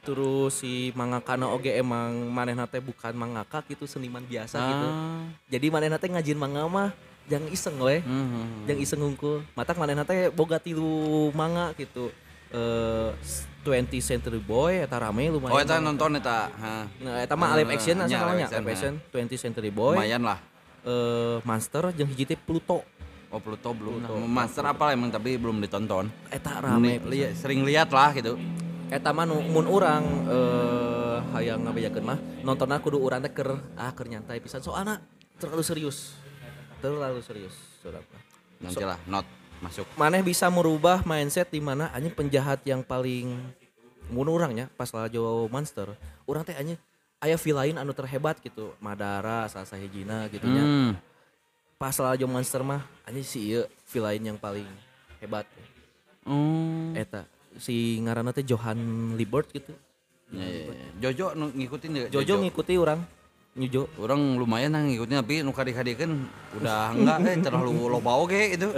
terus si mangakana oge emang manehna teh bukan mangaka gitu seniman biasa gitu Ah. jadi manehna teh ngajin manga mah jangan iseng we Hmm, hmm. jangan iseng ngungkul matak manehna teh boga tilu manga gitu eh 20 Century Boy eta rame lumayan Oh, eta nonton eta. Ha. nah eta mah live action Nya, asal namanya live action, live action 20 Century Boy Lumayan lah. eh Monster jeung hiji teh Pluto Oh, Pluto belum. Master apa emang tapi belum ditonton. eta rame Li- sering lihat lah gitu. eta mah nu mun urang eh hayang ngabejakeun mah nontonna kudu urang teh keur ah keur nyantai pisan soalna terlalu serius terlalu serius saudara Nanti lah, not masuk. maneh bisa merubah mindset di mana anjing penjahat yang paling mun urangnya pas lajo monster urang teh anjing aya villain anu terhebat gitu Madara salah sahijina gitu nya Hmm. pas lajo monster mah anjing si ieu villain yang paling hebat Hmm. eta si ngaranna teh Johan Liebert gitu Ya, ya, ya. Jojo ngikutin ya? Jojo ngikuti orang Nyujo Orang lumayan lah ngikutin tapi nu kadek-kadekeun udah enggak eh terlalu loba oge gitu.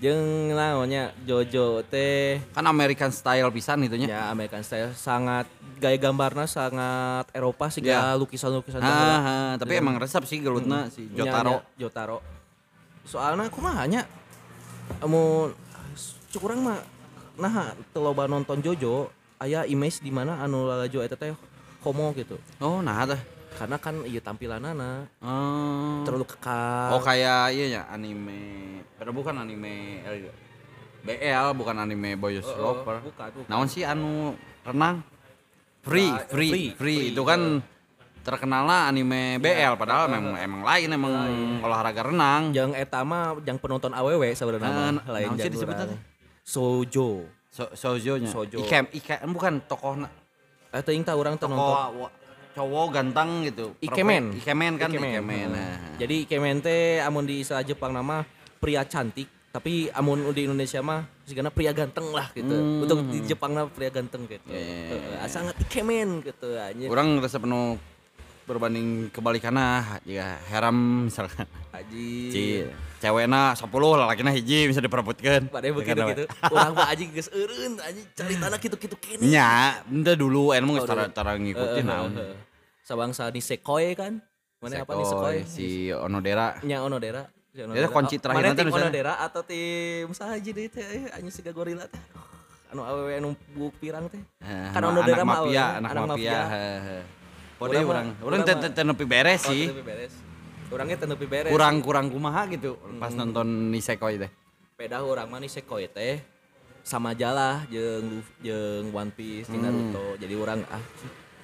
Jeung naonnya Jojo teh Kan American style pisan itunya. ya American style sangat gaya gambarnya sangat Eropa sih Ya. lukisan-lukisan Ah, tapi emang resep sih gelutna si Nya, Jotaro. nya, Jotaro. Soalnya aku mah hanya mau curang mah nah teu loba nonton Jojo aya image di mana anu lalajo eta teh homo gitu. Oh, nah tah. Karena kan iya tampilanana Oh. terlalu kekal. Oh kayak iya ya anime. Padahal bukan anime L- BL, bukan anime Boys Lover. bukan, bukan. Naon sih anu renang? Free, Ah, free, free, free, free, Itu kan terkenalnya anime BL padahal memang emang lain emang olahraga renang. Yang eta mah yang penonton AWW sebenarnya Eh, mah na- lain sih disebutnya? Sojo. So, sojonya. Sojo. Ikem, ikem bukan tokoh Eta yang urang teu tokoh nonton. wa- cowok ganteng gitu. Ikemen. Ikemen kan Ikemen. Ikemen. Hmm. Nah. Jadi Ikemen teh amun di istilah Jepang nama pria cantik, tapi amun di Indonesia mah sigana pria ganteng lah gitu. Hmm. Untuk di Jepang mah pria ganteng gitu. Iya. Heeh, sangat Ikemen gitu anjir. Orang rasa penuh berbanding kebalikannya jika heram misalkan Aji. Ci, cewekna 10 lalakina hiji bisa diperebutkan Pada begitu gitu. Urang *laughs* mah aji geus eureun anjing caritana kitu-kitu kene. nya ente dulu enu Oh, geus tara dulu. tara ngikutin naon Heeh, heeh. Sabangsa Nisekoi kan? Mana apa Nisekoi? si Onodera Nya Onodera. Si Dia kunci terakhir Mana nanti misalnya. Onodera atau tim sahaji deh teh eh, anjing siga gorila teh. Anu awewe anu buk pirang teh. Eh, Kan anak- Onodera anak mah mafia anak anak mafia mafia. heeh. Pode Urang mah- urang urang urang teu mah- teu- teu nepi beres Oh, sih teu beres. Urangnya teu nepi beres. kurang kurang kumaha gitu Hmm. pas nonton Nisekoi teh Peda urang mah Nisekoi teh sama jalah jeung jeung One Piece, Hmm. Naruto. Jadi urang ah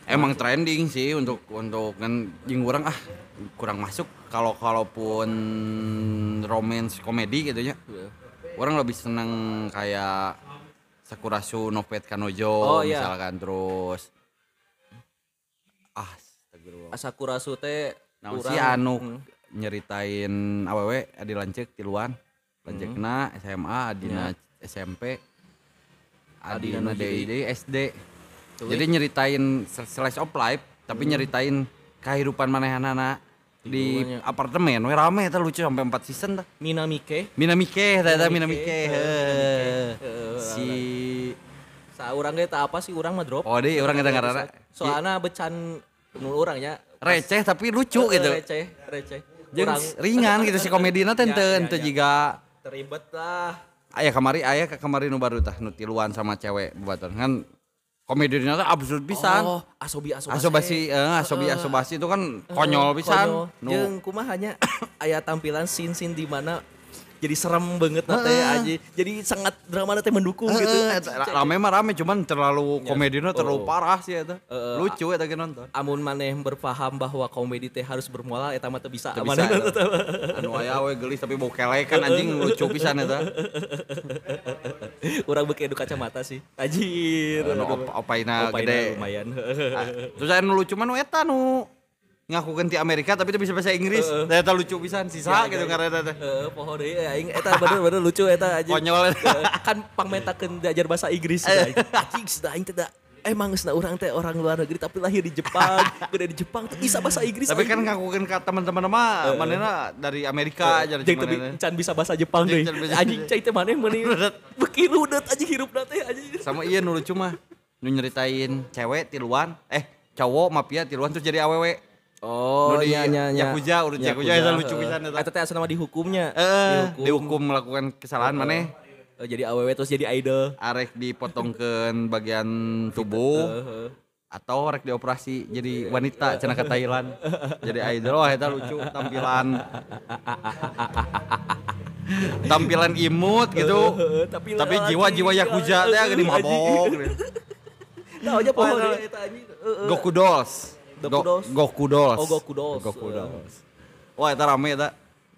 Emang trending sih untuk untuk kan jeung urang ah kurang masuk kalau kalaupun romance komedi gitu nya. Orang lebih seneng kayak Sakurasu no Pet Kanojo Oh, iya. misalkan terus Asakurasu teh Naon urang- si anu Hmm. nyeritain awewe adi lanceuk tiluan. Lanceukna SMA, adina SMP. Adina Adina DID SD. Jadi nyeritain slice of life tapi nyeritain kehidupan manehanana di Tiluannya. apartemen we rame eta lucu sampai 4 season tah. Minamike Minamike eta Minamike. Heuh, Si Saurang ge teh apa sih urang mah drop. Oh, deui urang eta ngaranna. Soalna becan nu urang nya receh tapi lucu Heeh, gitu. Receh, receh. Jeung Urang ringan gitu si komedina *laughs* teh Ya, ya, teu ya. jiga teribet lah. aya kamari aya ke kamari nu baru tah nu tiluan sama cewek buatan kan komedina teh absurd pisan. Oh, asobi asobasi. Asobasi eh asobi asobasi itu kan konyol pisan. Konyol. Nu Jeung kumaha nya *coughs* aya tampilan scene-scene di mana jadi serem banget nate aja jadi sangat drama nate mendukung gitu. Heeh, eta, rame mah rame cuman terlalu komedinya terlalu Oh. parah sih eta. Heeh, Lucu eta ge nonton. amun maneh berpaham bahwa komedi teh harus bermoral eta mah teu bisa. Teu bisa. *laughs* Anu aya we gelis tapi bau kelekan anjing lucu pisan eta. *laughs* urang beuki edu kacamata sih. Anjir Anu op- opaina Opaina gede. lumayan. Ah, Terus aya nu lucu mah nu eta nu ngakukeun ti Amerika tapi teu bisa bahasa Inggris. Da eta lucu pisan sisa gitu karena eta. teh. Heeh, poho deui aing eta bener-bener lucu eta anjing. Konyol. Kan pangmentakeun diajar bahasa Inggris aing. Anjing sudah aing teh emang geusna urang teh orang luar negeri tapi lahir di Jepang, *laughs* gede di Jepang tuh bisa bahasa Inggris. Tapi kan ngakukeun ka teman-teman mah manehna dari Amerika aja Jeung tapi can bisa bahasa Jepang deui. Anjing cai teh maneh meuni beuki rudet anjing hirupna teh anjing. sama iya nu lucu mah nu nyeritain cewek tiluan eh cowok mafia tiluan terus jadi awewe Oh, nya nya nya. Yakuza, urut Yakuza eta lucu pisan eta. Eta teh asal nama dihukumnya. eh dihukum melakukan kesalahan maneh Eh, jadi awewe terus jadi idol. arek dipotongkeun bagian tubuh Heeh. atau rek dioperasi jadi wanita cenah ke Thailand jadi idol wah eta lucu tampilan tampilan imut gitu Heeh, tapi tapi jiwa-jiwa Yakuza teh gini mabok Nah, aja poho Oh, eta- deui eta anjing. Heeh. Goku Dolls Goku Go- Dolls. Goku Dolls Oh, Goku Dolls. Goku. Dolls wah eta rame eta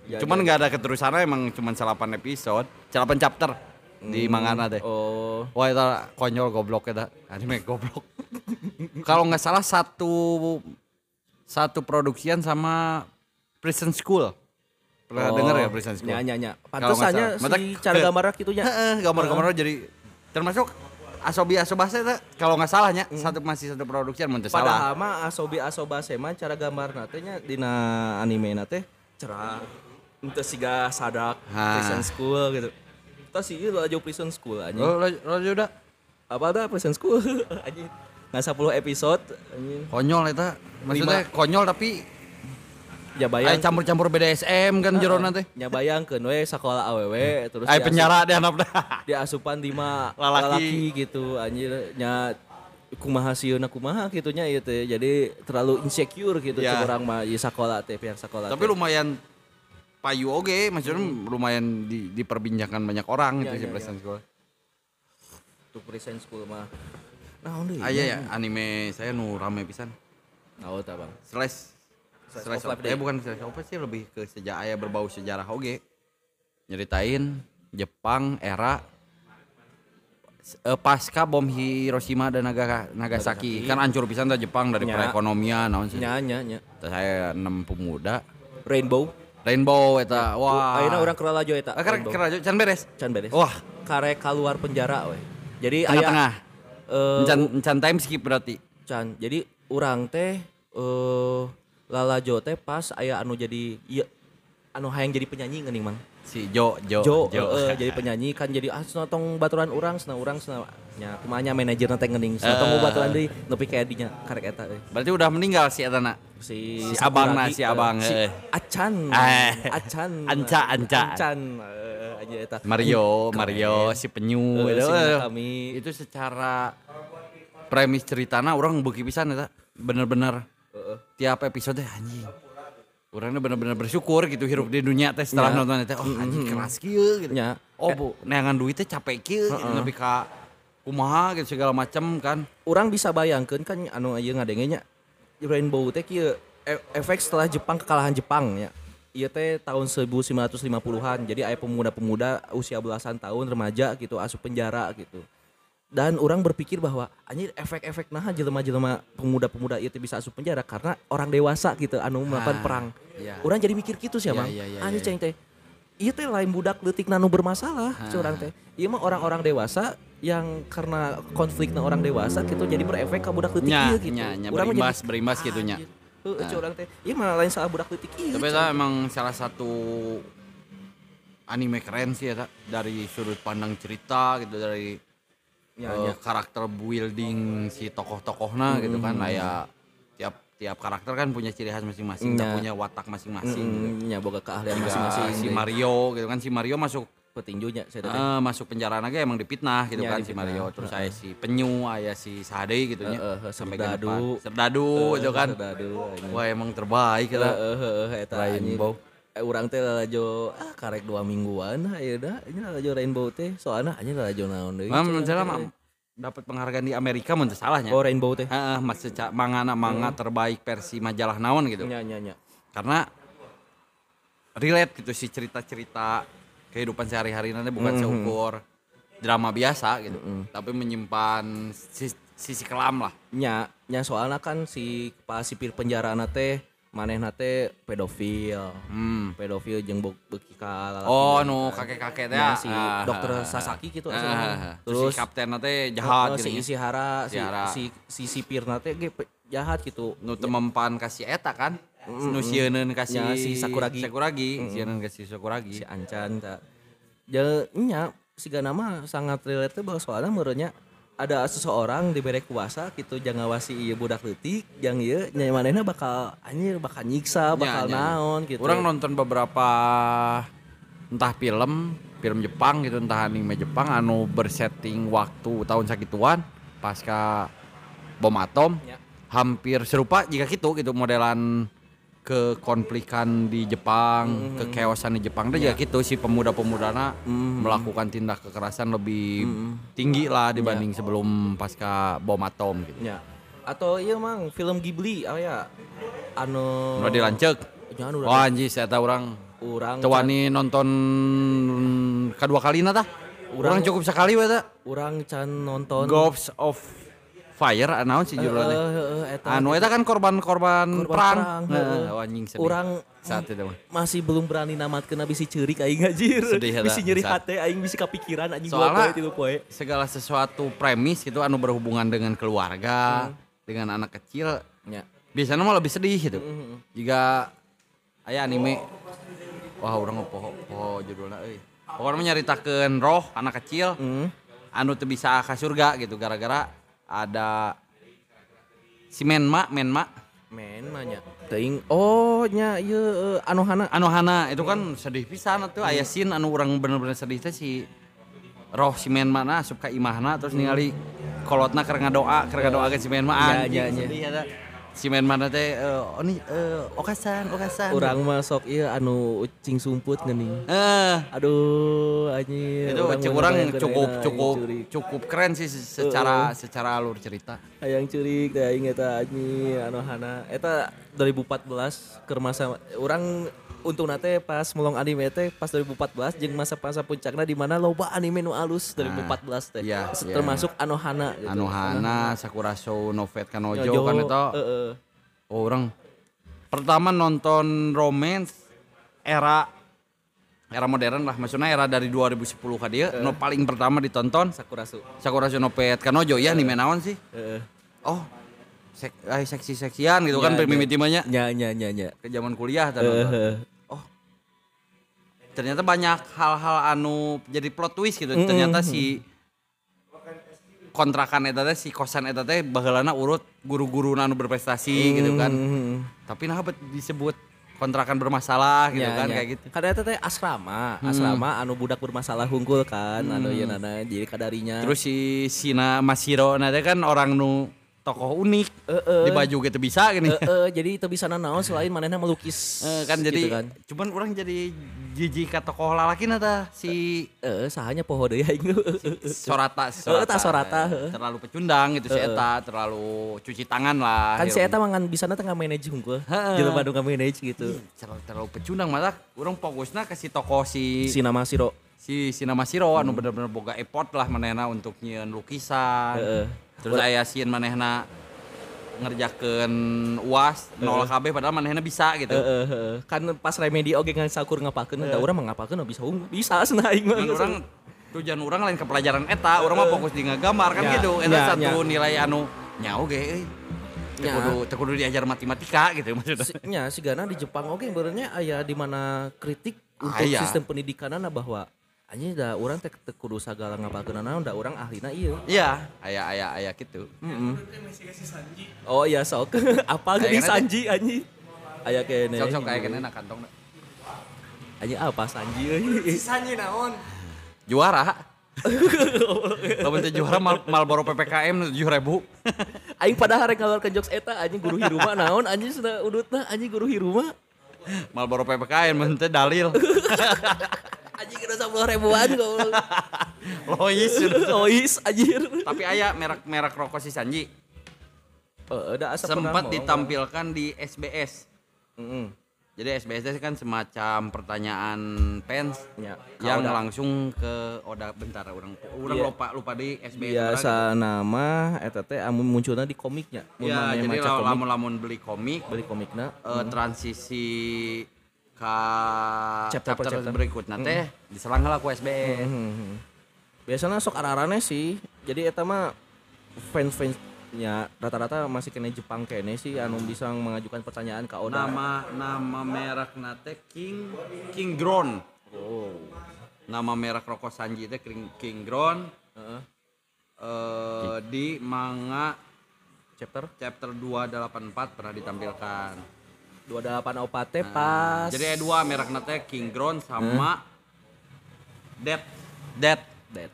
Ya, cuman ya. nggak ada keterusannya emang cuman 8 episode 8 chapter di mangana teh Oh, Wah itu konyol goblok eta anime goblok. *laughs* Kalau nggak salah satu satu produksian sama Prison School. Pernah Oh, denger ya Prison School? Nya nya nya. Kalau nggak Pantesannya si cara gambar gitu. Heeh, gambar-gambar jadi termasuk Asobi Asobase kalau nggak salahnya satu masih satu produksian mun salah. Padahal mah asobi asobase mah cara gambar teh nya dina anime teh cerah. Untuk siga sadak Ha. prison school gitu. Kita sih ieu aja prison school. Oh, lo, lo udah Apa ada prison school anjing. *laughs* Nggak 10 episode anjing. konyol eta. Maksudnya konyol tapi bayang campur-campur BDSM kan jero nanti. nya bayangkeun we sakola awewe terus Aya diasup- penjara deh anak *laughs* di asupan di Lalaki. lalaki gitu anjir. Nya kumaha sieuna kumaha gitu nya ieu teh. Jadi terlalu insecure gitu Ya. orang mah ieu sakola teh pihak sakola Tapi lumayan payu oge, maksudnya lumayan di, diperbincangkan banyak orang Iya, gitu si iya, Prison School. untuk present school mah. Deui Ah iya ya, anime saya nu rame pisan. naon tah bang? Slash Slice of life eh bukan slash of life sih lebih ke sejarah aya berbau sejarah oge. Nyeritain Jepang era eh, pasca bom Hiroshima dan Naga, Nagasaki. Nagasaki. Kan hancur pisan dah Jepang dari perekonomian naon sih. nya nya nya Terus saya enam pemuda rainbow Rainbow eta. Wah. ayeuna urang keur lajo eta Ah, keren can beres. can beres Wah, karek keluar penjara we jadi aya tengah-tengah. eh, Encan encan time skip berarti. can jadi urang teh eh lalajo teh pas aya anu jadi iya anu hayang jadi penyanyi geuning mang Si Jo Jo Jo, eh, jadi penyanyi kan jadi ah senotong baturan urang senang urang senang nya kumanya manajer teh geuning senotong Eh. baturan deui nepi ka dinya karek eta euy. Berarti udah meninggal si Eta nak. Si, Si abang lagi, si abang, si eh. Acan. Acan. Anca, Anca. Ancan. eh, aja eta. Mario, Keren. Mario si penyu. Eh, itu, si kami. itu secara premis ceritana orang beuki pisan eta. Bener-bener. Tiap episode anjing. Orangnya bener-bener bersyukur gitu hirup di dunia teh setelah Ya. nonton itu. Oh anjing keras kieu gitu. Nya. Oh bu, neangan duitnya capek kieu gitu. lebih ka kumaha gitu segala macem kan. Urang bisa bayangkeun kan anu ieu ngadengenya Rainbow teh kieu e- efek setelah Jepang kekalahan Jepang ya. Ieu teh tahun 1950-an. Jadi aya pemuda-pemuda usia belasan tahun remaja gitu asup penjara gitu. Dan orang berpikir bahwa anjir efek-efek nah jelema-jelema pemuda-pemuda itu bisa asup penjara karena orang dewasa gitu anu melakukan Ah, perang. iya. Orang jadi mikir gitu sih, Iya, Mang. iya, iya, Anjir iya. ceng teh. Ieu teh lain budak leutik nanu bermasalah, curang teh. Ieu mah orang-orang dewasa yang karena konfliknya orang dewasa gitu jadi berefek ke budak leutik ieu gitu. nya, nya, Urang mah berimbas, jadi, berimbas gitu, nya. anjir. Heueuh, curang teh. Ieu mah lain salah budak leutik ieu. Tapi itu emang salah satu anime keren sih ya dari sudut pandang cerita gitu dari Ya, eh, ya. karakter building si tokoh-tokohnya gitu kan kayak tiap tiap karakter kan punya ciri khas masing-masing, Ya. punya watak masing-masing. gitu. Nya boga keahlian masing-masing. si. Mario gitu kan si Mario masuk petinjunya saya eh, masuk penjara naga emang dipitnah gitu Ya, kan si dipitnah. Mario terus saya si penyu aya si Sade gitu nya Eh, eh, sampai Serdadu. Serdadu gitu kan Serdadu, wah emang terbaik Heeh, kita heeh, eta anjing. Rainbow. Eh, urang teh lalajo ah karek dua mingguan ayeuna ini lalajo rainbow teh soalnya hanya lalajo naon deui Mam, mam, dapat penghargaan di Amerika mun salahnya. oh rainbow teh Heeh, seca- mangana manga terbaik versi majalah naon gitu. nya nya nya Karena relate gitu sih cerita-cerita kehidupan sehari-hari nanti bukan Mhm. seukur drama biasa gitu, tapi menyimpan sisi, sisi kelam lah. nya nya soalnya kan si kepala sipir penjara teh manehna teh pedofil Hmm. pedofil jeung buk- beuki ka lalaki Oh, nu kakek-kakek teh. Ya, si ah, dokter ah, ah. Sasaki gitu Ah, aslinya. ah. Terus si kapten eh, jahat si gitu. Isihara, si, Isihara. si si sipir teh ge jahat gitu. Nu teu mempan kasih eta kan. Nu sieun kasih Ya, si Sakuragi. Sakuragi, sieun kasih Sakuragi. si Ancan ta. Nya siga nama sangat relate bahwa soalnya menurutnya ada seseorang diberi kuasa gitu jangan wasi ieu budak leutik yang ieu nya manehna bakal anjir bakal nyiksa bakal Nya, nya, nya. naon gitu. Orang nonton beberapa entah film, film Jepang gitu, entah anime Jepang anu bersetting waktu tahun sakituan pasca bom atom. Ya. Hampir serupa jika gitu gitu modelan kekonflikan di Jepang, kekeosan di Jepang teh juga gitu si pemuda-pemudana melakukan tindak kekerasan lebih tinggi lah dibanding sebelum pasca bom atom gitu. nya. Atau iya mang film Ghibli ah ya anu Udah dilancek. Wah anjir saya tahu orang urang Teu wani nonton kedua kali ta? Urang cukup sekali we ta. urang can nonton Ghosts of Fire anaon sih judulnya? Eh, eh, eta Anu eta kan korban-korban Korban perang. heeh. oh, anjing sedih. Urang saat itu masih belum berani namatkeun bisi ceurik aing anjir. Sedih Bisi nyeri hate aing bisi kapikiran anjing Soalnya tilu poe. segala sesuatu premis gitu anu berhubungan dengan keluarga, dengan anak kecil, Nya. biasanya mah lebih sedih gitu. Mhm. Jika aya anime wah urang mah poho poho judulna euy. Pokoknya nyaritakeun roh anak kecil Hmm. anu teu bisa ke surga gitu gara-gara ada si Menma, Menma Men mah nya. Teuing oh nya ieu eh, anu hana anu hana itu kan sedih pisan atuh aya scene anu urang bener-bener sedih teh si roh si Menma na asup ka imahna terus ningali kolotna keur ngadoa keur ngadoa ke si Menma Ya, anjing ya, ya. sedih Si Menma na teh eh, oh nih eh, okasan okasan. Urang mah sok ieu anu cing sumput geuning. eh. Aduh anjir. itu cek ngebayangkeun cukup cukup cukup keren sih secara secara alur cerita. Hayang ceurik teh aing eta anjing anu hana. Eta 2014 keur masa urang untung nate pas mulong anime teh pas 2014 jeung masa-masa puncakna di mana loba anime nu alus 2014 teh. iya, iya. Termasuk anu hana gitu. anu hana Sakura Show no Fate Kanojo Jojo, kan itu heeh. oh, orang pertama nonton romance era era modern lah maksudnya era dari 2010 ka dia no paling pertama ditonton Sakurasu. Sakura Show no Fate Kanojo ya anime naon sih Heeh. oh sek ay, seksi-seksian gitu kan Ya, mimitimanya Nya nya nya nya. ke zaman kuliah dan Heeh. Ternyata banyak hal-hal anu jadi plot twist gitu. Ternyata si kontrakan eta teh si kosan eta teh baheulana urut guru-guru anu berprestasi gitu kan. Hmm. tapi nah disebut kontrakan bermasalah gitu Nya, kan nya. kayak gitu. Karena eta teh asrama, asrama anu budak bermasalah hungkul kan, anu ieu nana jadi kadarinya. terus si Sina Masiro nah kan orang nu tokoh unik Heeh. di baju gitu bisa gini Eh, eh, jadi itu bisa naon selain manehna melukis Eh, kan gitu jadi kan. cuman orang jadi jijik ka tokoh lalaki tah si Eh, sahanya poho deui aing. Sorata, si Heeh, tah Sorata, heeh. terlalu pecundang gitu si Eta, terlalu cuci tangan lah. kan si eta mangan bisa tengah manage hungkul. Heeh. Jelema nu manage gitu. terlalu, terlalu pecundang malah orang fokusnya ke si tokoh si Si nama Siro. si si nama Siro anu bener-bener boga effort lah manehna untuk nyieun lukisan. Heeh. Terus aya sieun manehna ngerjakeun UAS nol KB padahal manehna bisa gitu. Heeh, heeh. Kan pas remedi oge ngan sakur ngapakeun da urang mah ngapakeun bisa hung- bisa cenah aing mah. Kan orang tujuan orang lain ke pelajaran eta, orang mah fokus di ngegambar kan Ya, gitu. Eta ya, satu ya. nilai anu nyau ge euy. Teu Ya. kudu teu kudu diajar matematika gitu maksudnya. Si- nya si Gana di Jepang oge benernya aya di mana kritik untuk sistem pendidikanana bahwa anjing da urang teh teu kudu sagala ngapakeun naon da urang ahlina ieu. Iya, aya aya aya gitu. Mm Oh iya sok. *laughs* apa Aya geuning Sanji anjing? Aya kene. Sok-sok kayak kena na kantong na. Anjing apa Sanji euy? Sanji naon? Juara. *laughs* Lamun teh juara mal Malboro PPKM 7000. *laughs* Aing padahal rek ngalorkeun jokes eta anjing guru hiruma naon anjing sudah udutna anjing guru hiruma. Malboro PPKN mun teh dalil. Anjing kena 10 ribuan goblok. *laughs* Lois. Lois anjir. Tapi aya merek-merek rokok si Sanji Eh, ada asa sempat pernah ditampilkan di SBS. Heeh. Jadi SBS itu kan semacam pertanyaan fans Ya, yang Oda. langsung ke Oda bentar orang orang Iya. lupa lupa di SBS. biasa nama eta teh amun munculna di komiknya. Mun Ya, jadi lamun-lamun beli komik beli komikna. eh, transisi ke Chapter chapter, chapter. berikutnya teh diselang heula ku SBS. Hmm. Biasanya sok ararane sih. Jadi eta mah fans-fansnya rata-rata masih kena Jepang kene sih anu bisa mengajukan pertanyaan ke Oda. Nama nama merek nate King King Grown. Oh. Nama merek rokok Sanji teh King, King Grown Heeh. eh, di manga Chapter chapter 284 pernah ditampilkan. 28 opate pas. Jadi ada dua merek nate King Grown sama Dead Dead Dead.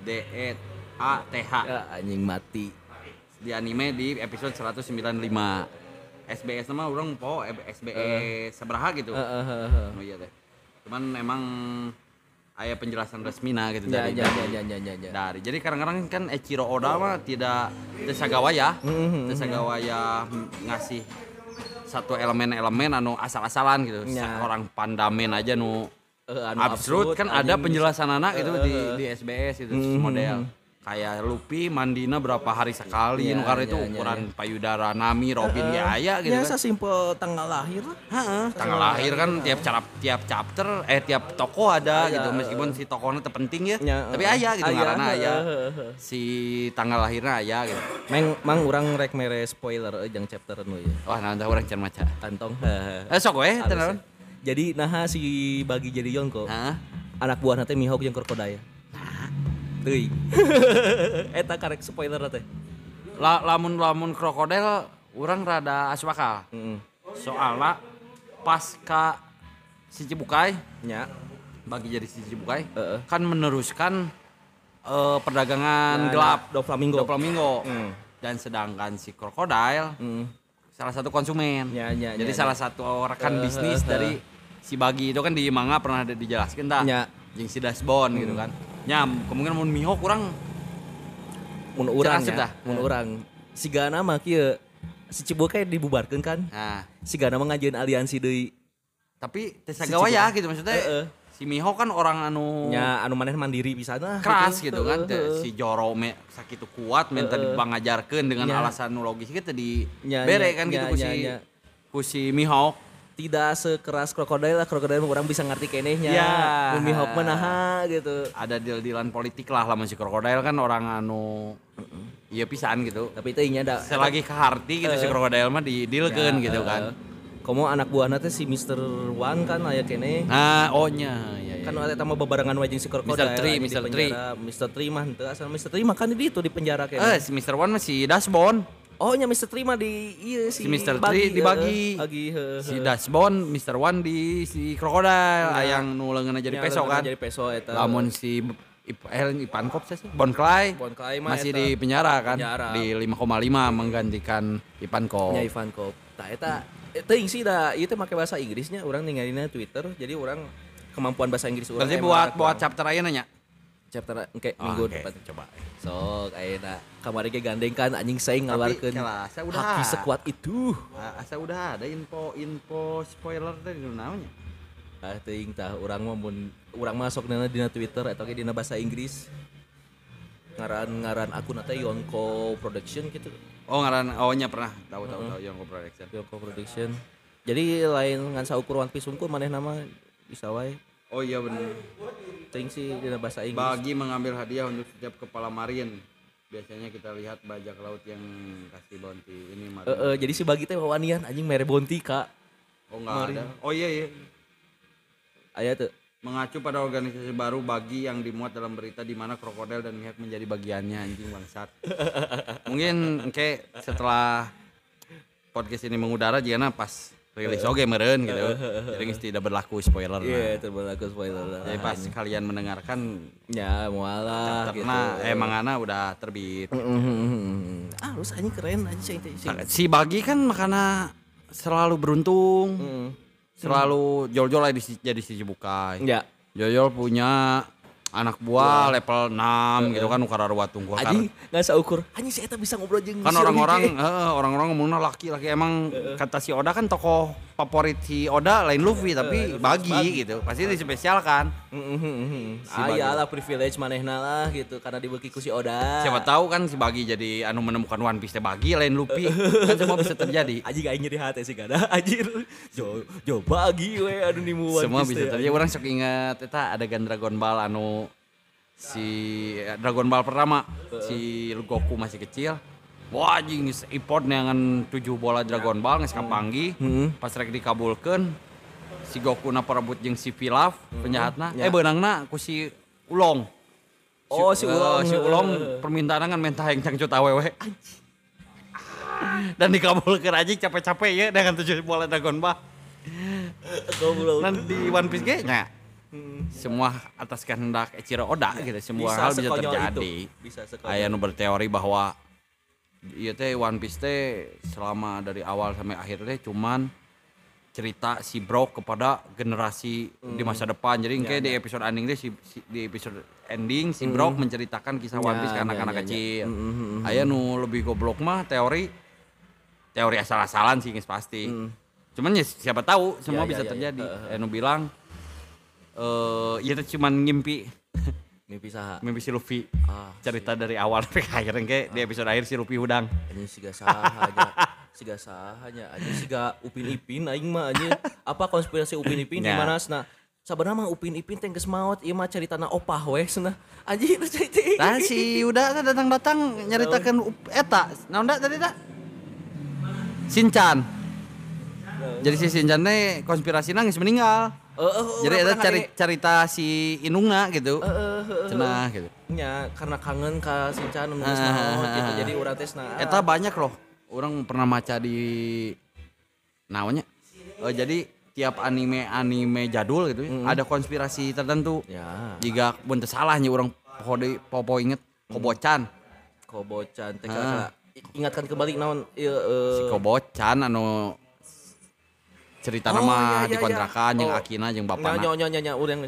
D E A T H Ya, anjing mati. di anime di episode 195. SBS nama orang po SBS seberapa gitu. Heeh heeh. Oh iya teh. Cuman emang aya penjelasan resmina gitu Ya dari ya dari- ya ya ya ya. dari jadi kadang-kadang kan Echiro Oda mah tidak desagawaya Mhm. desagawaya ngasih satu elemen-elemen anu asal-asalan gitu. Ya. orang pandamen aja nu Eh, anu absurd. kan ada penjelasan anak itu di di SBS itu Mhm. model kayak Luffy mandina berapa hari sekali Ya, nu karena itu ya, ya, ukuran payudara Nami Robin ya aya gitu Ya kan sesimpel tanggal lahir lah. Heeh, tanggal lahir kan tiap cara tiap chapter eh tiap toko ada gitu meskipun si tokonya terpenting ya, Ya, tapi eh. aya gitu Aya, ngaranna aya heeh, heeh. si tanggal lahirnya aya gitu Meng mang urang rek mere spoiler eh, jeung chapter nu ya. wah nanti orang can maca Kantong. eh sok we tenan. Jadi nah si bagi jadi Yonko. Heeh. Anak buah nanti Mihawk jeung Krokodaya. Teuing. *laughs* Eta karek spoiler teh. La, lamun lamun krokodil orang rada aswakal Heeh. soalnya pas si Cibukai Nya. bagi jadi si Cibukai Heeh. kan meneruskan eh, perdagangan Ya, gelap Do Flamingo. Do Flamingo Hmm. dan sedangkan si krokodil Hmm. salah satu konsumen. Ya, ya, Jadi ya, salah satu rekan Eh, bisnis eh, dari si Bagi itu kan di manga pernah ada dijelaskan tah. Ya. Jeung si Dasbon gitu kan. Nyam, kemungkinan mun Mihawk kurang Mun urang Cerasep dah. ya. Mun urang. Sigana mah kieu si Cibokai dibubarkeun kan. nah, Sigana mah ngajeun aliansi deui. tapi teh sagawa ya gitu maksudnya. Heeh. Si Mihawk kan orang anu anu maneh mandiri pisan lah. keras gitu, kan teh Heeh. si Joro me sakitu kuat minta dibangajarkeun dengan Ya. alasan logis gitu di Ya, bere ya, kan ya, gitu ku ya, si ya. ku si Mihawk. Tidak sekeras krokodil lah krokodil orang bisa ngerti kenehnya Ya. Bumi Hawk mah naha gitu Ada deal-dealan politik lah lamun si krokodil kan orang anu iya pisan gitu. tapi itu nya ada selagi ke harti gitu si krokodil mah di dealkeun gitu kan. kamu anak buahna teh si Mr. One kan aya kene Nah, oh nya, ya, ya. kan ada tambah bebarengan wajeng si krokodil di Mr. Tree. penjara. Mr. Tree mah henteu asal Mr. Tree mah kan di itu di penjara kene Eh, si Mr. One masih Dashbone. Oh nya Mr. Tree mah di iya si, Si Mr. Bagi, Tree dibagi. eh, bagi heuh, Si. Dashbone, Mr. One di si krokodil ayang nu leungeunna jadi Nya peso kan. jadi peso eta Lamun si eh, Ipan Kop sih, Bon Clay, Bon Clay masih eta. di penjara kan, Penjara. di 5,5 menggantikan Ipan Kop. nya Ivankov tah eta teuing sih da ieu teh make bahasa Inggrisnya orang ninggalina Twitter jadi orang kemampuan bahasa Inggris orang Berarti buat buat chapter ayeuna nya. Chapter engke Oh, minggu oke. depan coba. sok ayeuna kamari ge gandengkan anjing saing kelas, saya udah haki sekuat itu Ah, Asa udah ada info info spoiler tadi nu naonnya. ah teuing tah urang mah mun urang masuk dina dina Twitter atau ge dina bahasa Inggris ngaran ngaran akun teh Yonko Production gitu Oh ngaran oh nya pernah tahu tahu tahu yang production. Yonko Production jadi lain ngan saukur One Piece unggul maneh nama bisa wae Oh iya benar. teuing sih dina bahasa Inggris Bagi mengambil hadiah untuk setiap kepala marin. Biasanya kita lihat bajak laut yang kasih bounty ini marin. Eh, eh, jadi si bagi teh wawanian anjing mere bonti kak oh enggak marin. ada. Oh iya iya. aya tuh Mengacu pada organisasi baru bagi yang dimuat dalam berita di mana krokodil dan mihak menjadi bagiannya anjing bangsat. *laughs* Mungkin oke setelah podcast ini mengudara jika pas rilis oke meren gitu. Jadi geus tidak berlaku spoiler. iya nah. itu berlaku spoiler lah Jadi pas kalian mendengarkan ya mualah gitu karena emang ana udah terbit. Ah lu anjing keren aja sih Si Bagi kan makanya selalu beruntung. Hmm. selalu Jol-Jol si- jadi si Cibukai. Ya. Jol-Jol punya anak buah level 6 gitu kan ukara dua tunggu Anjing nggak saukur. Anjing saya tak bisa ngobrol jeung kan si orang-orang orang-orang ngomongnya laki-laki emang kata si Oda kan tokoh favorit si Oda lain Luffy tapi bagi, gitu. Pasti dispesialkan. Mhm, Si Ah Bagi. iyalah privilege manehna lah gitu karena dibeki ku si Oda. siapa tahu kan si Bagi jadi anu menemukan One Piece teh Bagi lain Luffy. Kan semua bisa terjadi. *laughs* Anjing aing nyeri hati sih kada *laughs* anjir. Jo jo bagi we anu nimu One semua Piece bisa terjadi. Orang sok ingat eta adegan Dragon Ball anu si Dragon Ball pertama. Si Goku masih kecil Wah anjing import neangan tujuh bola Dragon Ball geus kapanggi pas rek dikabulkeun si Goku na perebut jeung si Pilaf penjahatna. Eh beunangna ku si Ulong. Oh, si eh, Ulong. si Ulong permintaan kan minta yang cangcut awewe dan dikabulkeun anjing capek-capek ya dengan tujuh bola Dragon Ball. Dan di One Piece ge nya. Semua atas kehendak Echiro Oda gitu semua hal bisa terjadi. itu. Bisa aya nu berteori bahwa ieu teh One Piece teh selama dari awal sampai akhir teh cuman cerita si Brock kepada generasi di masa depan. Jadi kayak di episode ending teh si, si- di episode ending si Brock menceritakan kisah One Piece ke Ya, anak-anak kecil. Mm, mm, mm, Aya nu lebih goblok mah teori teori asal-asalan sih guys pasti. Cuman ya siapa tahu semua bisa terjadi. Heeh. Aya nu bilang eh iya teh cuman ngimpi *laughs* Mimpi saha? mimpi si Luffy. Ah, Cerita dari awal sampai akhir kayak di episode akhir si Luffy udang. anjing siga saha aja. Siga saha nya anjing siga Upin Ipin aing mah anjing. Apa konspirasi Upin Ipin di Ya. mana cenah? Sabenerna mah Upin Ipin teh geus maot ieu mah caritana opah we cenah. Itu cerita. Nah si udah datang-datang nyaritakan up- eta. Naon da tadi da? Sinchan. Jadi si Sinchan teh konspirasi nangis meninggal. Heeh, Jadi pernah cari cerita si Inungna gitu. Heeh, heeh, Cenah gitu. nya karena kangen ka Sinchan nu geus maot gitu. ah, Jadi urang teh cenah. Eta banyak loh. Orang pernah maca di naonnya. Oh, jadi tiap anime-anime jadul gitu ya, ada konspirasi tertentu. ya, Jika bunte salahnya orang pokoknya popo inget Kobocan. Kobocan teh kata ingatkan kembali naon ieu eh, si Kobocan anu cerita Oh, nama iya, iya, di iya. kontrakan yang Oh. Akina yang urang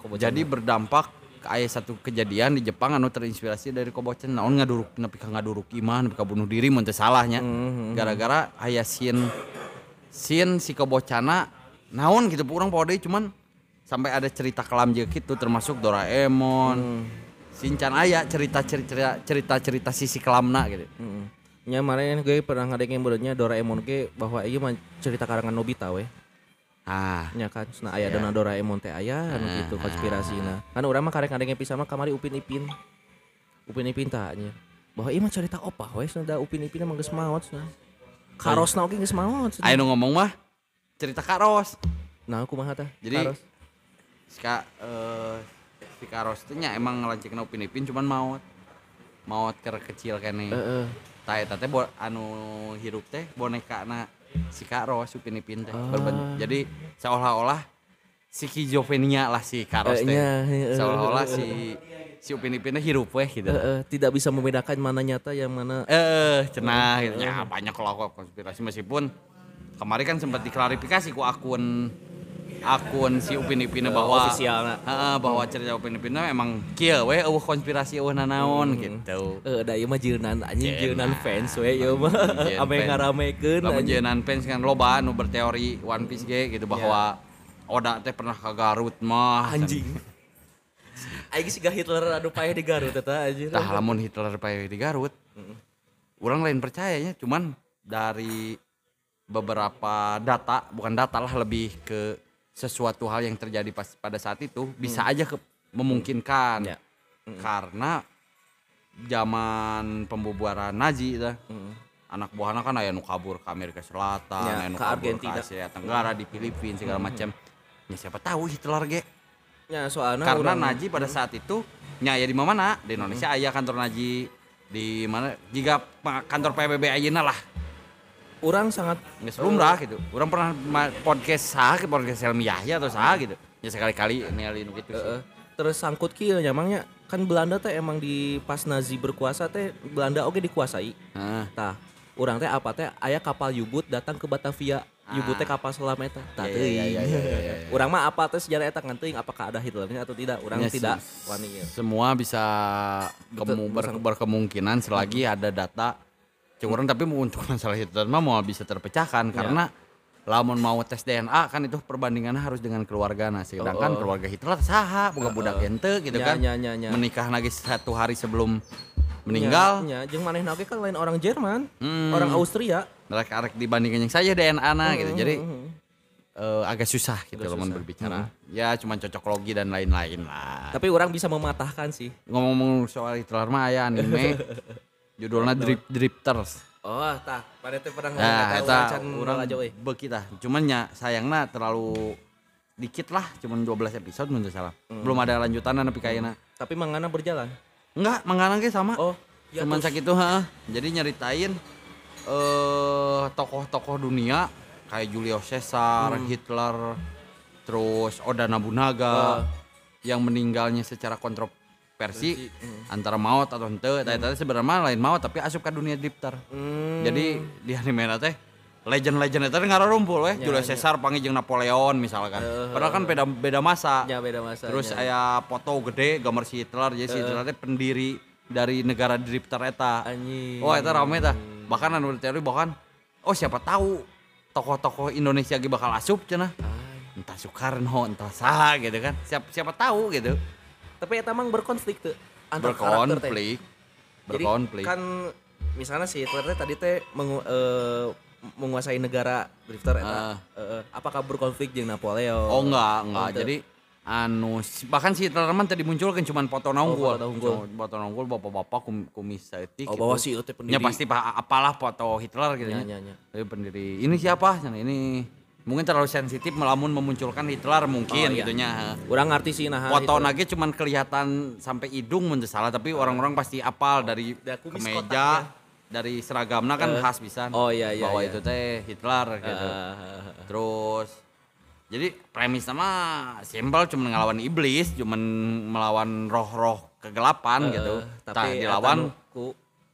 Kobocan. Jadi berdampak aya satu kejadian di Jepang anu terinspirasi dari Kobocan. Naon ngaduruk nepi ka ngaduruk iman, nepi ka bunuh diri mun teu salahnya. Mhm. Gara-gara aya scene scene si Kobocana naon gitu urang pode cuman sampai ada cerita kelam jeung gitu termasuk Doraemon. Hmm. Sinchan aya cerita-cerita cerita-cerita sisi kelamna gitu. Heeh. Nya kemarin gue pernah ngadengin benernya Doraemon ge bahwa ieu mah cerita karangan Nobita we. Ah, Nya kan nah aya Iya. dona Doraemon teh aya anu gitu konspirasina. Kan urang mah karek ngadengin pisan mah kamari Upin Ipin. Upin Ipin tah nya. Bahwa ieu mah cerita opah we cenah da Upin Ipin mah geus maot cenah. Karosna oge geus maot nu ngomong mah cerita Karos. Nah, kumaha tah? Jadi, Karos. Ska eh si Karos teh nya emang ngelancikeun Upin Ipin cuman maut. Maut keur kecil kene. Heeh. Tah eta teh anu hirup teh bonekana si Karos Upin Ipin teh. Ah. Jadi seolah-olah si Kijovenia lah si Karos Eh, teh. nya, heeh, Seolah-olah heeh, si si Upin Ipin teh hirup weh gitu. Heeh, tidak bisa membedakan mana nyata yang mana Eh, cenah gitu. Ya, banyak kalau konspirasi meskipun kemarin kan sempat diklarifikasi ku akun akun si Upin Ipin Eh, bahwa. Heeh, bahwa cerita Upin Ipin emang kieu we eueuh konspirasi eueuh nanaon Hmm. gitu. Eh, da ieu mah jeunan anjing jeunan fans we ieu mah. *laughs* Ame ngaramekeun Lamun jeunan fans kan loba anu berteori One Piece ge gitu bahwa Oda teh pernah ke Garut mah. anjing. *laughs* Aing siga Hitler anu paeh di Garut eta anjing. Tah lamun Hitler pae di Garut. Orang lain percayanya cuman dari beberapa data, bukan data lah lebih ke sesuatu hal yang terjadi pas pada saat itu bisa aja ke, memungkinkan. Ya. Karena zaman pembubaran Nazi itu anak buahnya kan aya nu kabur ke Amerika Selatan, Ya, aya nu ke kabur Argentina. ke Asia Tenggara, di Filipina segala macam. Ya siapa tahu Hitler ge. Nya soalna Karena urang- Naji pada saat itu nyaya di mana di Indonesia aya kantor Naji di mana? Jika kantor PBB ayeuna lah urang sangat geus lumrah gitu. Orang pernah podcast sah ke podcast Helmi Yahya atau sah gitu. Ya sekali-kali ningali nu gitu. Heeh. terus sangkut kieu nya mangnya kan Belanda teh emang di pas Nazi berkuasa teh Belanda oge dikuasai. Heeh. Tah, urang teh apa teh aya kapal U-boot datang ke Batavia. nyebutnya kapal selam eta. Tah Iya, teuing. iya, iya, iya. Urang mah apa teh sejarah eta ngan teuing apakah ada Hitlernya atau tidak? Urang Ya, tidak wani ya. semua bisa kemu- ber- berkemungkinan selagi ada data curang tapi untuk masalah Hitler mah mau bisa terpecahkan karena lamun mau tes DNA kan itu perbandingannya harus dengan keluarga nah sedangkan keluarga Hitler saha boga budak ente gitu Nya, kan. nya, nya, nya. menikah lagi satu hari sebelum meninggal. Nya, jeung manehna oge kan lain orang Jerman, Hmm. orang Austria. mereka arek dibandingkan yang saya DNA na gitu. jadi Hmm. eh, agak susah gitu loh berbicara. Ya cuma cocok logi dan lain-lain lah. Tapi orang bisa mematahkan sih. ngomong-ngomong soal Hitler mah aya anime *laughs* judulnya Drip Drifters Oh, tah, pada teh pernah Nah, ngomong eta can urang aja we. beuki tah. Cuman nya sayangna terlalu dikit lah, cuman 12 episode mun teu salah. Hmm. Belum ada lanjutanna nepi ka ayeuna. Tapi mangana berjalan. Enggak, mangana ge sama. Oh, ya cuman sakitu heeh. Jadi nyeritain eh tokoh-tokoh dunia kayak Julio Caesar, Hmm. Hitler, terus Oda Nobunaga yang meninggalnya secara kontroversi hmm. antara maut atau henteu. Eta eta sebenarnya lain maut tapi asup ke dunia drifter. Hmm. Jadi di anime teh legend-legend itu ngarumpul weh. Julio Caesar panggil jeung Napoleon misalkan. Padahal kan beda beda masa. Ya beda masa. Terus aya foto gede gambar si Hitler jadi si Hitler teh pendiri dari negara drifter eta. Anjing. Oh eta rame tah. Bahkan anu teori bahkan oh siapa tahu tokoh-tokoh Indonesia ge bakal asup cenah. Entah Soekarno, entah saha gitu kan. Siapa siapa tahu gitu. Tapi eta mang berkonflik tuh antar teh. Berkonflik. Jadi Berkonflik. kan misalnya si Hitler teh tadi teh mengu- eh, menguasai negara drifter eta. Ah. Eh, apakah berkonflik jeung Napoleon? Oh enggak, enggak. Oh. Jadi anu bahkan si Hitler mah tadi munculkan cuman foto naunggul. foto. Cuma Foto naunggul bapak-bapak kum, kumis setik Oh, bahwa si ieu teh pendiri. Ya pasti pa- apalah foto Hitler gitu ya. nya, nya. Tapi pendiri. Ini siapa? Ini mungkin terlalu sensitif melamun memunculkan Hitler mungkin Oh, iya. gitunya. Urang ngarti sih nah Foto nage cuman kelihatan sampai hidung mun salah tapi orang-orang pasti apal dari Da kumis kemeja, dari seragamna kan khas bisa. Oh, iya, iya, Bahwa iya. itu teh Hitler gitu. Ah, Terus jadi premis sama simpel cuma ngelawan iblis, cuman melawan roh-roh kegelapan gitu. tapi dilawan ku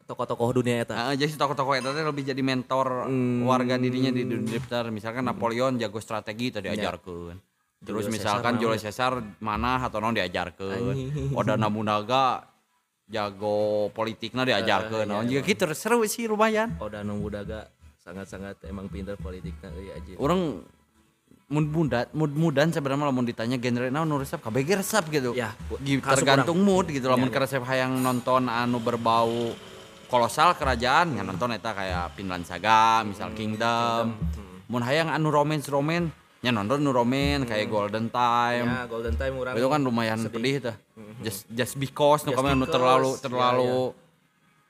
tokoh-tokoh dunia eta. Heeh, jadi si tokoh-tokoh itu teh lebih jadi mentor Hmm. warga dirinya di dunia drifter. Misalkan Napoleon jago strategi tadi diajarkeun. Terus Julio misalkan Julio Caesar mana atau non diajarkeun. Anjing. Oda Nobunaga *laughs* jago politiknya diajarkeun. Nah, juga gitu seru sih lumayan. Oda Nobunaga sangat-sangat emang pinter politiknya euy aja. orang mood muda mood mudan sebenarnya lamun ditanya genre naon nu resep kabeh resep gitu. Ya, tergantung mood gitu lamun Ya, ke resep hayang nonton anu berbau kolosal kerajaan ya nonton eta kayak Vinland Saga, misal Kingdom. Mun hayang anu romance romance nya nonton nu romance kayak Golden Time. Ya, Golden Time urang. Itu kan lumayan pedih tah. Just just because nu kami anu because, terlalu ya, terlalu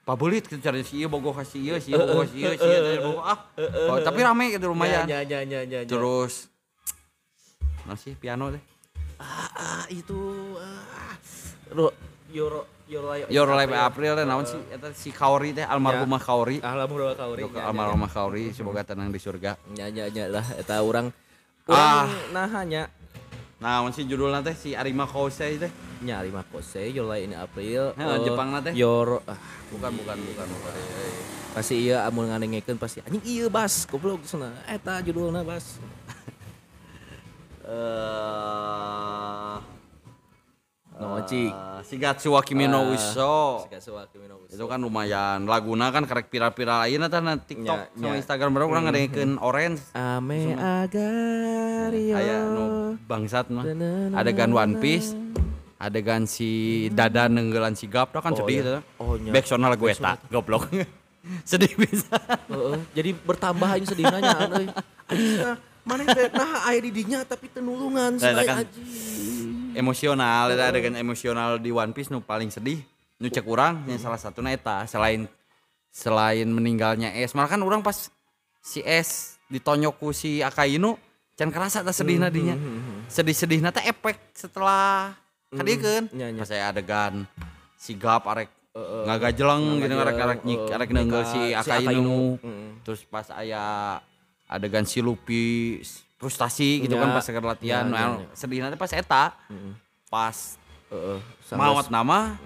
pabulit gitu cari si ieu bogoh ka si ieu, si ieu bogoh si ieu, si bogoh ah. Oh, tapi rame gitu lumayan. Ya, ya, ya, ya, ya. Terus *tsk* Nah sih piano deh. ah, ah, itu ah. Ro, Life April teh naon sih eta si Kaori teh almarhumah Kaori. Alhamdulillah kauri. Untuk almarhumah Kaori semoga tenang di surga. Ya ya ya lah eta urang Ah. urang nahanya Naon sih judulna teh si Arima Kosei teh? nyari mah kose Your Life in April. Heh, eh, Jepangna teh? Your ah, Bukan bukan bukan bukan. pasti iya amun ngandengekeun pasti anjing iya bas goblok sana eta judulna bas. *laughs* Eh No cik. eh, Shigatsu wa Kimi no Uso. Sikasewa Kimi no Uso. Itu kan lumayan laguna kan karek pira-pira ayeuna tah na TikTok Nya, sama nya. Instagram baru urang ngadengekeun Orange. Ame agario. Aya nu bangsat mah. Adegan One Piece. Adegan si Dada nenggelan si Gap kan Oh, sedih iya. tuh. Oh, nya. Backsoundna lagu eta, goblok. *laughs* sedih bisa. Heeh, jadi bertambah aja sedihnya ah, mana teh nah aya di dinya tapi tenulungan Nah, selain kan. Emosional ada adegan emosional di One Piece nu paling sedih nu cek urang yang salah satu eta selain selain meninggalnya Es. Malah kan orang pas si Es ditonyok ku si Akainu can kerasa tak sedih nadinya sedih-sedih teh efek setelah kadiekeun nya, nya. pas saya adegan si Gap arek ngagajeleng gitu arek arek nyik arek neunggel si si Akainu. Terus pas aya adegan si Luffy frustasi gitu Nya, kan pas seger latihan nya, nah, nya, nya. sedih nanti pas eta pas Heeh. maut nama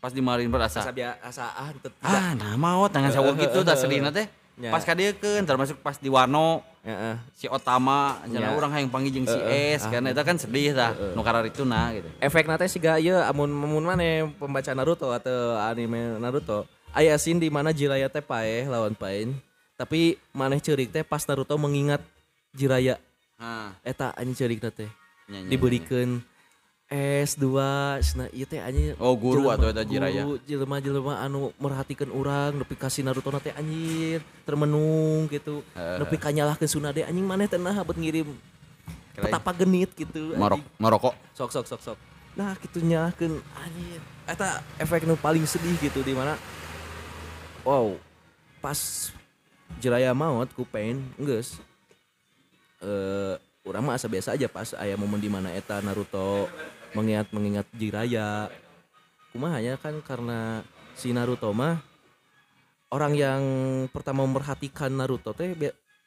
pas di Marin berasa asa biasaan teu ah nah maut dengan sawo gitu dah sedih nanti Ya. pas kadiekeun termasuk pas di Wano Heeh. si Otama cenah Ya. urang hayang panggil jeung si S kan eta kan sedih tah nu kararituna gitu. efek sih gak iya amun amun mana pembaca Naruto atau anime Naruto aya scene di mana Jiraya teh paeh lawan Pain tapi maneh ceurik teh pas Naruto mengingat Jiraya. Eta anjing ceurik teh. Nya, nya, diberikan S2 cenah ieu teh anjing. Oh, guru guru, jelema-jelema anu merhatikan orang nepi kasih Naruto teh anjir. Termenung gitu. Nepi kanyalahkeun Tsunade anjing maneh teh nah bet ngirim petapa genit gitu Marok anjing. Maroko. sok sok sok sok. Nah gitu nyalakeun anjir. Eta efek nu paling sedih gitu di mana? Wow. Pas Jiraya maut ku Pain geus eh urang mah asa biasa aja pas aya momen di mana eta Naruto mengingat mengingat Jiraya kumaha ya kan karena si Naruto mah orang yang pertama memperhatikan Naruto teh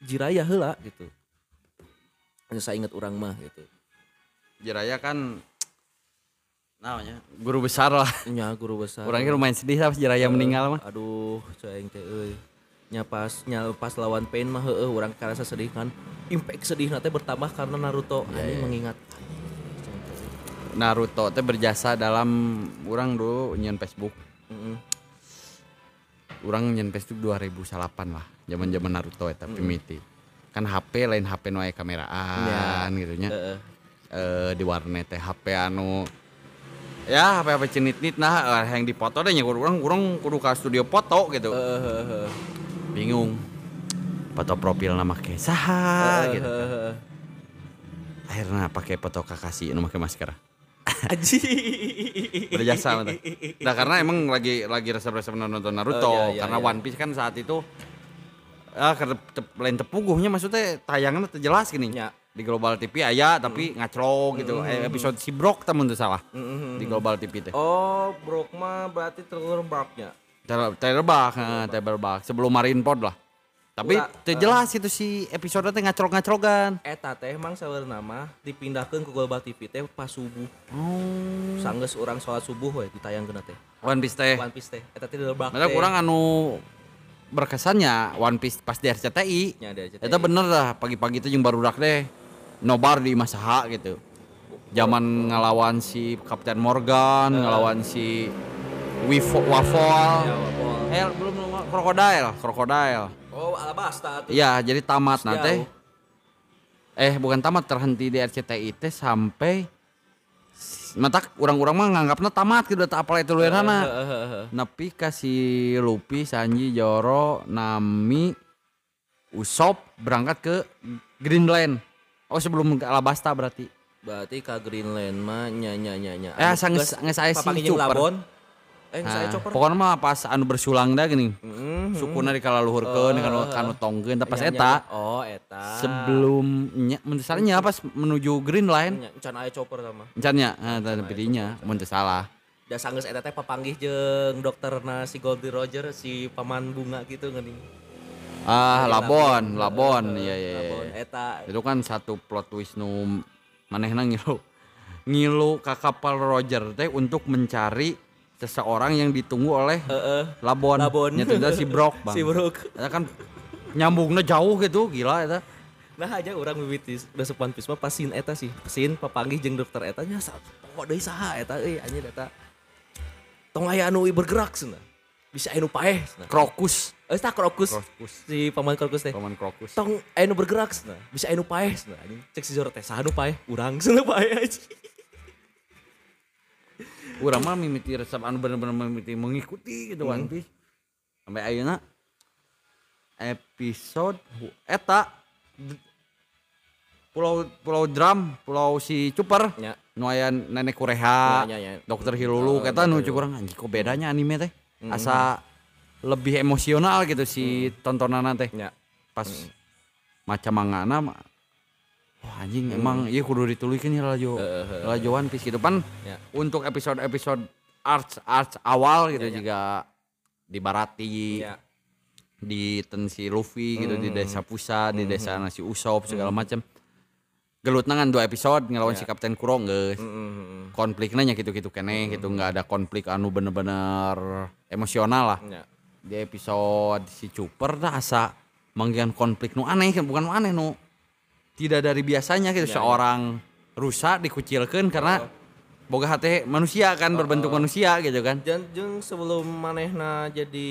Jiraya heula gitu. Anu saya ingat orang mah gitu. Jiraya kan namanya guru besar lah. nya guru besar. Orangnya lumayan sedih lah Jiraya meninggal mah. aduh cing teh euy nya pas nya pas lawan Pain mah heueuh urang karasa sedih kan impact sedih teh bertambah karena Naruto anjing mengingat Naruto teh berjasa dalam orang dulu nyen Facebook. Heeh. Orang nyen Facebook 2008 lah. Zaman-zaman Naruto eta pimiti. Kan HP lain HP nu aya kameraan gitu nya. Heeh. Eh di warnet teh HP anu ya HP HP cenit-nit nah eh, yang dipoto deh nya urang urang kudu ka studio foto gitu. Heeh. Bingung. Foto profil nama ke saha gitu. Heeh. Akhirnya pakai foto kakasi nu make masker. *laughs* Anjing. berjasa mah teh. Nah karena emang lagi lagi resep-resep nonton Naruto Oh, iya, iya, karena iya. One Piece kan saat itu ah karena te- lain tepuguhnya maksudnya tayangan teu jelas gini. Ya. Di Global TV aya tapi ngacrok gitu. Eh, episode si Brok temen tuh salah. Di Global TV teh. Oh, Brok mah berarti Ter- Terbak, terbak sebelum Marineford lah. Tapi teu jelas itu si episode teh ngacrok-ngacrokan. Eta teh emang saweurna mah dipindahkeun ke Global TV teh pas subuh. Oh. Sanggeus urang sholat subuh we ditayangkeun teh. One Piece teh. One Piece teh eta teh dilerbak Masa teh. kurang anu berkesannya One Piece pas di RCTI. Nya di RCTI. Eta bener lah pagi-pagi itu jeung barudak deh nobar di Masaha gitu. Zaman ngelawan si Kapten Morgan, ngelawan si Wifo Waffle. Ya, wapol. Eh belum krokodil, krokodil. Oh, Alabasta. Iya, jadi tamat nanti. Eh bukan tamat terhenti di RCTI teh sampai mata orang-orang mah nganggapnya tamat gitu tak apal itu luerana. Heeh. Nepi kasih Luffy, Sanji, Joro, Nami, Usop berangkat ke Greenland. Oh sebelum ke Alabasta berarti. Berarti ka Greenland mah nya nya nya nya. Eh, Anu, sanges- geus sanges aya si. Labon. Eh, pokoknya mah pas anu bersulang dah gini. Mhm. Sukuna dikalaluhurkeun kanu kanu tongkeun tapi pas Nya, nya, eta nya. Oh, eta. sebelumnya menurut pas menuju Greenland Nya, can aya chopper sama. Encannya, nah, tadi pilihnya, mun teu salah. Da sanggeus eta teh papanggih jeung dokterna si Goldie Roger si paman bunga gitu geuning. Ah, Labon, Labon, Heeh, iya iya. Labon iya. eta. Itu kan satu plot twist nu manehna ngilu. Ngilu ka kapal Roger teh untuk mencari seseorang yang ditunggu oleh Heeh. Labon. Labon. Nyata itu si Brok, *laughs* Bang. Si Brok. Eta kan nyambungnya jauh gitu, gila eta. Nah aja orang mimiti udah sepan pisma pasin eta sih pasin papanggih jeung dokter eta nya pokok deui saha eta euy anjir eta tong aya anu bergerak cenah bisa anu paeh cenah Krokus. eh tah krokus Krokus. si paman krokus teh Roman Krokus. tong anu bergerak cenah bisa anu paeh cenah anjing cek si Zoro teh saha anu paeh urang cenah paeh aja *laughs* Urang mah mimiti resep anu bener-bener mimiti mengikuti gitu One Piece. Sampai ayeuna episode eta Pulau Pulau Drum, Pulau si Cuper. nya Nu aya nenek kureha, Ya, ya, ya. dokter Hilulu, kata nu cukup orang anjing kok bedanya anime teh. Asa lebih emosional gitu si tontonan teh. nya Pas macam mangana Wah anjing emang iya kudu ditulikeun ya lajo lajo One Piece gitu. Pan Ya. untuk episode-episode arts arts awal gitu Ya, ya. juga di Barati nya di tensi Luffy gitu di desa Pusa di desa nasi Usop segala macam gelut nangan dua episode ngelawan si Kapten Kuro geus Mm, konfliknya nya gitu-gitu kene gitu nggak ada konflik anu bener-bener emosional lah. Nya di episode si Cuper dah asa manggihan konflik nu aneh kan bukan nu aneh nu tidak dari biasanya gitu. Seorang rusa dikucilkan karena boga hati manusia kan berbentuk manusia gitu kan. Dan jeung sebelum manehna jadi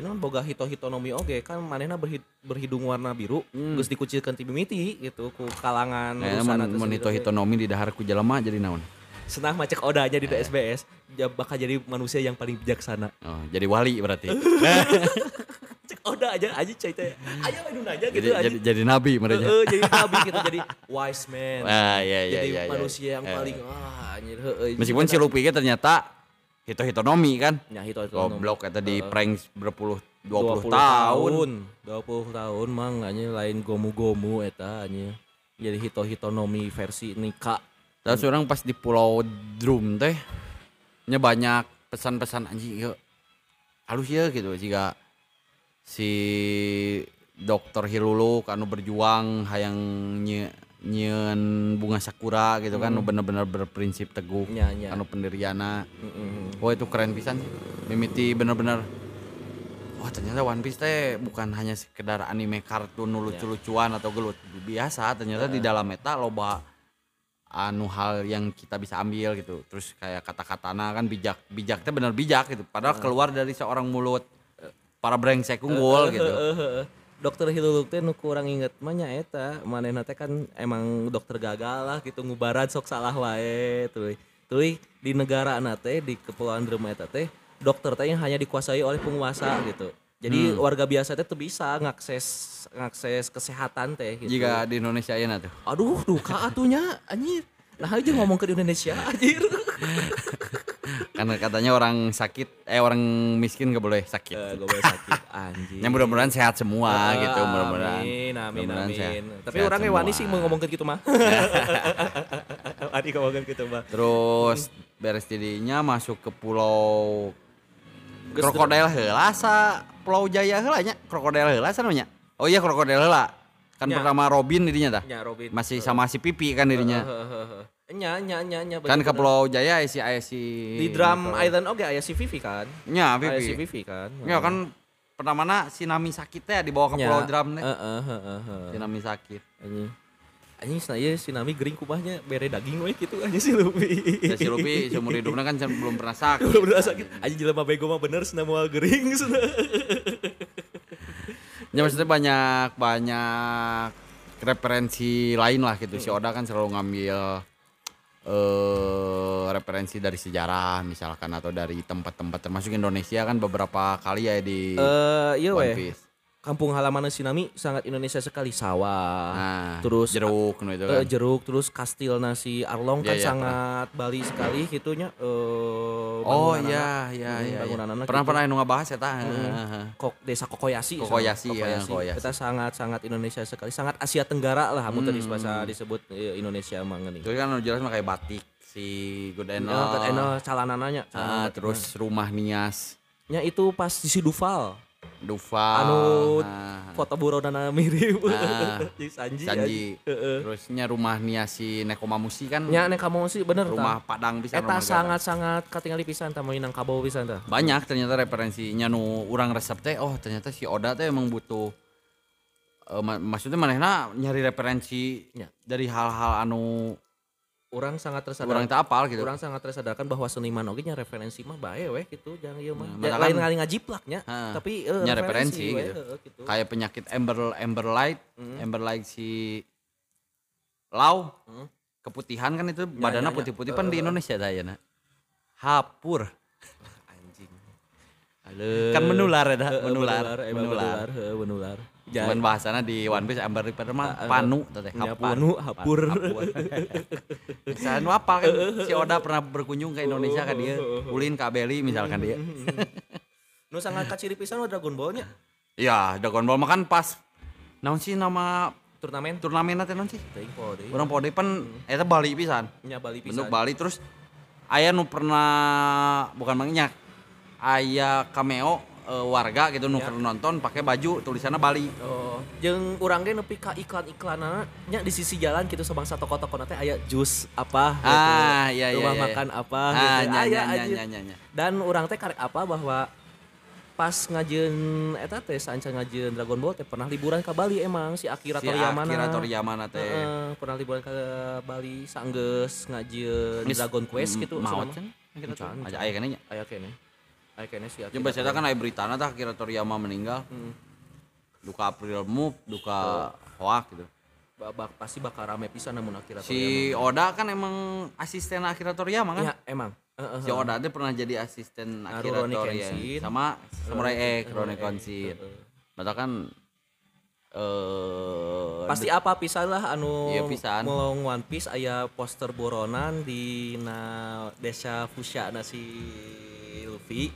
non boga hito hitonomi oge kan manehna berhid, berhidung warna biru geus dikucilkeun ti mimiti gitu ku kalangan Nah, urusan mun mun hito hitonomi di dahar ku jelema jadi naon? Senah macek odanya di DSBS ja- bakal jadi manusia yang paling bijaksana. oh, jadi wali berarti *laughs* Cek *laughs* oda aja aja cai teh. Ayo anu nanya jadi, gitu aja. jadi jadi nabi mereka Heeh, jadi *laughs* nabi gitu jadi wise man. Ah, iya, iya, jadi iya, iya. manusia yang Eh. paling ah anjir heeh. meskipun si Lupi ternyata hito hitonomi kan nya hito hitonomi. goblok kata di prank berpuluh 20 20, tahun 20 tahun mah anjir lain gomu-gomu eta anjir. Jadi hito hitonomi versi Nika. Terus orang pas di Pulau Drum teh nya banyak pesan-pesan anjing halus ya gitu jika si dokter Hilulu anu berjuang hayang nye, nyeun bunga sakura gitu kan nu bener-bener berprinsip teguh Nya, nya. anu pendiriana Heeh. oh itu keren pisan sih. Mimiti bener-bener Wah ternyata One Piece teh bukan hanya sekedar anime kartun nu lucu-lucuan atau gelut biasa ternyata di dalam eta loba anu hal yang kita bisa ambil gitu. Terus kayak kata-katana kan bijak bijak teh bener bijak gitu. Padahal keluar dari seorang mulut para brengsek unggul gitu Heeh, heeh. Dokter Hiluluk teh nu kurang inget mah nya eta, manehna teh kan emang dokter gagal lah gitu ngubaran sok salah wae tuluy. Tuluy di negara na teh di kepulauan Drum eta teh dokter teh yang hanya dikuasai oleh penguasa gitu. Jadi Hmm. warga biasa teh tuh bisa ngakses ngakses kesehatan teh gitu. jika di Indonesia ya tuh Aduh, duka atunya anjir. Nah aja ngomong ke di Indonesia anjir. *laughs* karena katanya orang sakit eh orang miskin gak boleh sakit Eh, Gue boleh sakit *laughs* yang mudah-mudahan sehat semua Ah, gitu mudah-mudahan Amin, amin, Mudah-mudahan amin. sehat- Tapi sehat orangnya wani sih mau ngomongin gitu mah. *laughs* wani ngomongin gitu mah. Terus beres jadinya masuk ke pulau krokodil heula sa Pulau Jaya heula nya krokodil heula sa namanya. Oh iya krokodil heula. Kan Nya. pertama Robin dirinya tah. Nya Robin. Masih sama si Pipi kan dirinya. Nya nya nya nya Kan ke. Pulau Jaya aya si aya si di Drum Island oke aya si Vivi kan. Nya Aya si Pipi. Vivi kan. Ya kan pertamana si Nami sakit teh dibawa ke. Pulau Drum teh. Heeh heeh heeh. Si Nami sakit. Anjing. Anjing saya si Nami gering kubahnya bere daging we gitu aja si Lupi. Ya si Lupi seumur hidupnya kan belum pernah sakit. Belum pernah sakit. Anjing jelema bego mah bener senam moal gering *laughs* cenah. Ya maksudnya banyak banyak referensi lain lah gitu. Si Oda kan selalu ngambil eh referensi dari sejarah misalkan atau dari tempat-tempat termasuk Indonesia kan beberapa kali ya di Eh iya One. Piece. Kampung halaman Sinami sangat Indonesia sekali sawah. Nah, terus jeruk itu Eh, kan. jeruk terus kastil nasi Arlong kan Iya, iya, sangat Bali sekali gitunya eh Oh iya iya Hmm, iya. bangunanana Pernah gitu. pernah nu ngabahas eta. Kok desa Kokoyasi Kokoyasi, sama. ya, Kokoyasi. Kita sangat sangat Indonesia sekali sangat Asia Tenggara lah kamu tadi Hmm. bahasa disebut eh, Indonesia mah geuning. Itu kan jelas mah kayak batik si Good Ya, Eno. kan eno calanananya. Ah, terus rumah Nias nya itu pas di si Duval. Anu ah, foto buronana mirip. *laughs* Ah, Jeung Sanji. Sanji. Terusnya rumah Nias si Nekomamushi kan Nya nek kamu sih bener rumah tah. Padang bisa Eta sangat-sangat katingali pisan tah meunang kabau pisan tah. banyak ternyata referensinya nu orang resep teh oh ternyata si Oda teh emang butuh ma- maksudnya manehna nyari referensi Ya. dari hal-hal anu Orang sangat tersadar. orang tak apal gitu Orang sangat tersadarkan bahwa seniman oge nya referensi mah bae weh gitu jangan ieu mah. Nah, Ya, lain kali ngajiplaknya, Ha, tapi eh, nya referensi we, gitu. heeh, gitu. kayak penyakit Amber Amber Light Hmm. Amber Light si Lau Hmm. keputihan kan itu Ya, badannya ya, ya. putih-putih kan di Indonesia tayana hapur *laughs* Anjing. Halo. kan menular ya dah, Heeh, menular emang menular menular, heeh, menular. Cuman bahasana di One Piece Amber Reaper mah Ah, ah. panu teh hapur panu, hapur. Misalnya nu apa kan si Oda pernah berkunjung ke Indonesia kan dia, ulin ke Abeli misalkan dia. *laughs* Nu sangat kaciri pisan Dragon Ball nya. Iya, Dragon Ball mah kan pas naon sih nama Turnamen turnamen teh naon sih? teuing po deui. Urang pode pan eta Bali pisan. Nya Bali pisan. Bentuk Bali terus aya nu pernah bukan mangnya aya cameo eh, warga gitu nu Ya. nonton pakai baju tulisannya Bali. Oh, jeung urang ge nepi ka iklan-iklanana nya di sisi jalan gitu sabangsa toko-toko teh aya jus apa gitu. Ah, iya iya. Rumah iya. makan apa Ah, gitu. nya, Aya nya, nya, anjir. nya, nya, nya. Dan orang teh karek apa bahwa pas ngajeun eta teh sanca ngajeun Dragon Ball teh pernah liburan ke Bali emang si Akira Si Toriyama Akira Toriyama na teh. Heeh, pernah liburan ke Bali sanggeus ngajeun Geus Dragon Quest gitu Maot kan? Aja aya kenanya. aya kene aya kene si Jeung baca kan aya beritana tah Akira Toriyama meninggal. Duka April Move, duka hoak gitu. Ba- ba- pasti bakal rame pisan namun Akira Si Oda kan emang asisten Akira Toriyama kan? Toriyama. Ya, emang. Si Oda teh pernah jadi asisten Akira Rurouni Toriyama Kenshin. sama Samurai X, Rurouni Kenshin. heeh. Mata kan eh Pasti apa pisan lah anu Iya, pisan. melong One Piece aya poster boronan di na desa Fusha na si Luffy.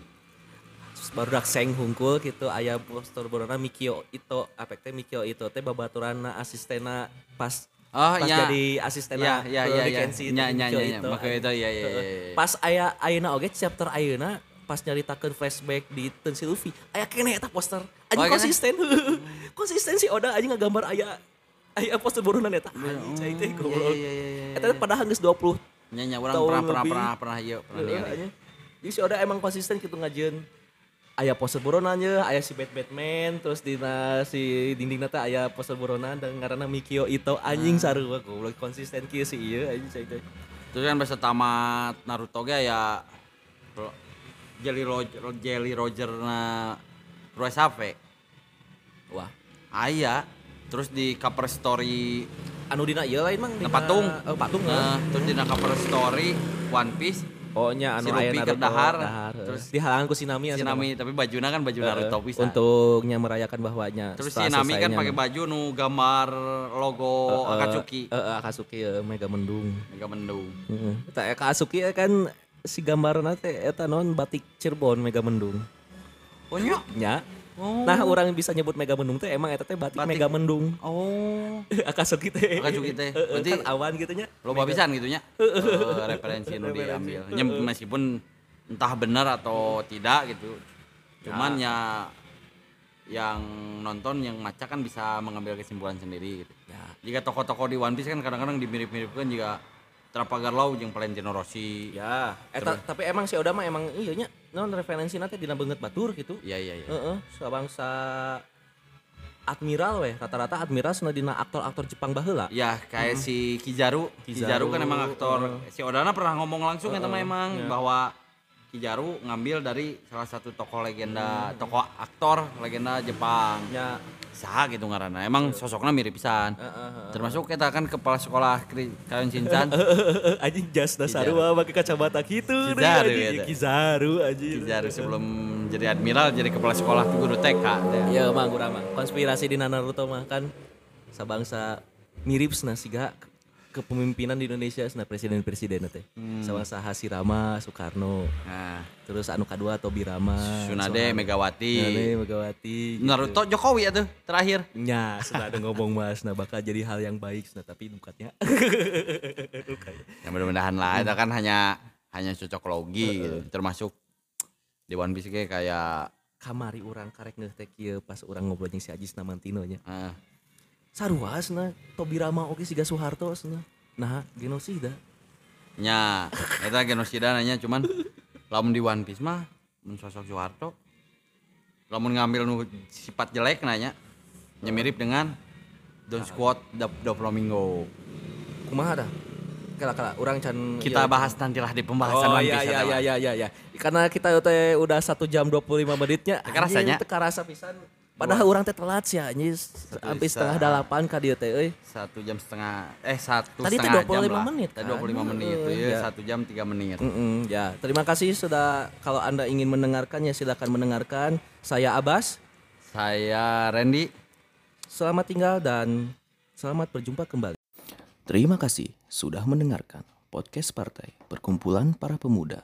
Baru dak seng hungkul gitu aya poster boronan Mikio Ito, apa teh Mikio Ito teh babaturanna asistena pas Oh, pas ya. jadi asistena Ya, ya, ya, ya. Mikio nya, nya. Ito, Makanya itu, ya, ya, ya, ya. Pas aya ayeuna oge chapter ayeuna pas nyaritakeun flashback di Ten si Luffy, aya kene eta poster. Anjing Oh, kene? konsisten. konsisten si Oda anjing ngagambar aya aya poster boronan eta. Anjing cai teh goblok. iya, iya, iya, Eta padahal geus 20 Nya nya urang tahun pernah pernah pernah pernah pernah ningali. anjing. Jadi si Oda emang konsisten gitu ngajeun aya poster boronan nya, aya si Bat Batman, terus dina si dinding teh aya poster boronan dan ngaranna Mikio Ito anjing Hmm. sarua goblok konsisten kieu si ieu anjing cai teh. Terus kan bahasa tamat Naruto ge ya Jelly Roger, Jelly Roger na Ruesafe. Wah, Aya. Terus di cover story anu dina ieu lain mang na dina- patung. Oh, patung Nah, terus di cover story One Piece Oh nya anu Si aya Naruto keur dahar, terus dihalangan ku si Nami si asup Nami tapi bajuna kan baju. Naruto Heeh, pisan. Untuk nya merayakan bahwanya Terus si setelah Nami kan pakai baju nu gambar logo Heeh, Akatsuki. Heeh, Akatsuki heeh, Mega Mendung. Mega mendung. Heeh. Eta Akatsuki kan si gambaran teh eta non batik Cirebon Mega Mendung. Oh nya. Nya. Oh. Nah, orang bisa nyebut Mega Mendung teh emang eta teh batik, Batik. Mega Mendung. Oh. Akatsuki teh. Akatsuki teh. Heeh, Berarti- kan awan gitu nya. Loba pisan gitu nya. Eh, referensi nu diambil. Nya meskipun entah benar atau tidak gitu. Cuman ya yang nonton yang maca kan bisa mengambil kesimpulan sendiri gitu. Ya. Jika tokoh-tokoh di One Piece kan kadang-kadang dimirip-miripkan juga Trafalgar Law jeung Valentino Rossi. Ya, eta tapi emang si Oda mah emang iya nya non referensi nanti dina banget batur gitu. Iya iya iya. Heeh, sabangsa admiral weh rata-rata admiral sana dina aktor-aktor Jepang baheula. Ya kayak si Kizaru. Kizaru, Kizaru, kan emang aktor. Si Odana pernah ngomong langsung ya teman emang iya. bahwa Kizaru ngambil dari salah satu tokoh legenda, tokoh aktor legenda Jepang. Ya, Saha gitu ngaranna. Emang sosoknya mirip pisan. Termasuk kita kan kepala sekolah Karen Shinchan. anjing jas dasarua pakai kacamata gitu Kizaru, anjing. Ya, teh. Kizaru anjing. Kizaru sebelum jadi admiral jadi kepala sekolah guru TK. teh. Ya mah kurang mah. Konspirasi di Naruto mah kan sabangsa mirip siga ke- kepemimpinan di Indonesia sana presiden-presiden teh. Hmm. Sabangsa Hasirama, Soekarno, Nah, terus anu kadua Tobi Rama, Tsunade, Soeharto, Megawati. Tsunade, Megawati. gitu. Naruto Jokowi ya tuh terakhir. Nya, sudah ada ngomong mas, nah bakal jadi hal yang baik, nah tapi bukatnya. *laughs* Ya mudah-mudahan lah, itu kan hanya hanya cocok logi gitu. Termasuk di One Piece kayak Kamari orang karek ngetek pas orang ngobrol jeung si Ajis Namantino nya. eh, Saruas nah, Tobi Rama oke siga Soeharto nah. Nah, genosida. nya eta genosida nanya cuman lamun di One Piece mah mun sosok Soeharto lamun ngambil nu sifat jelek nanya nya mirip dengan Don Squad the, the Flamingo. Kumaha dah? Kala-kala orang can Kita iya. bahas nantilah di pembahasan Oh One iya Piece mah. iya iya ya. Karena kita udah satu jam 25 menitnya. Teka rasanya. Teka rasa pisan. Padahal orang teh telat sih anjing sampai setengah delapan ka dieu teh euy. Satu jam setengah eh satu Tadi teh setengah 25 jam lah. menit, Tadi kan? 25 menit. Heeh, Iya, ya. satu jam tiga menit. Mm-mm, ya, terima kasih sudah kalau Anda ingin mendengarkannya silakan mendengarkan. Saya Abbas. Saya Randy. Selamat tinggal dan selamat berjumpa kembali. Terima kasih sudah mendengarkan podcast partai Perkumpulan Para Pemuda.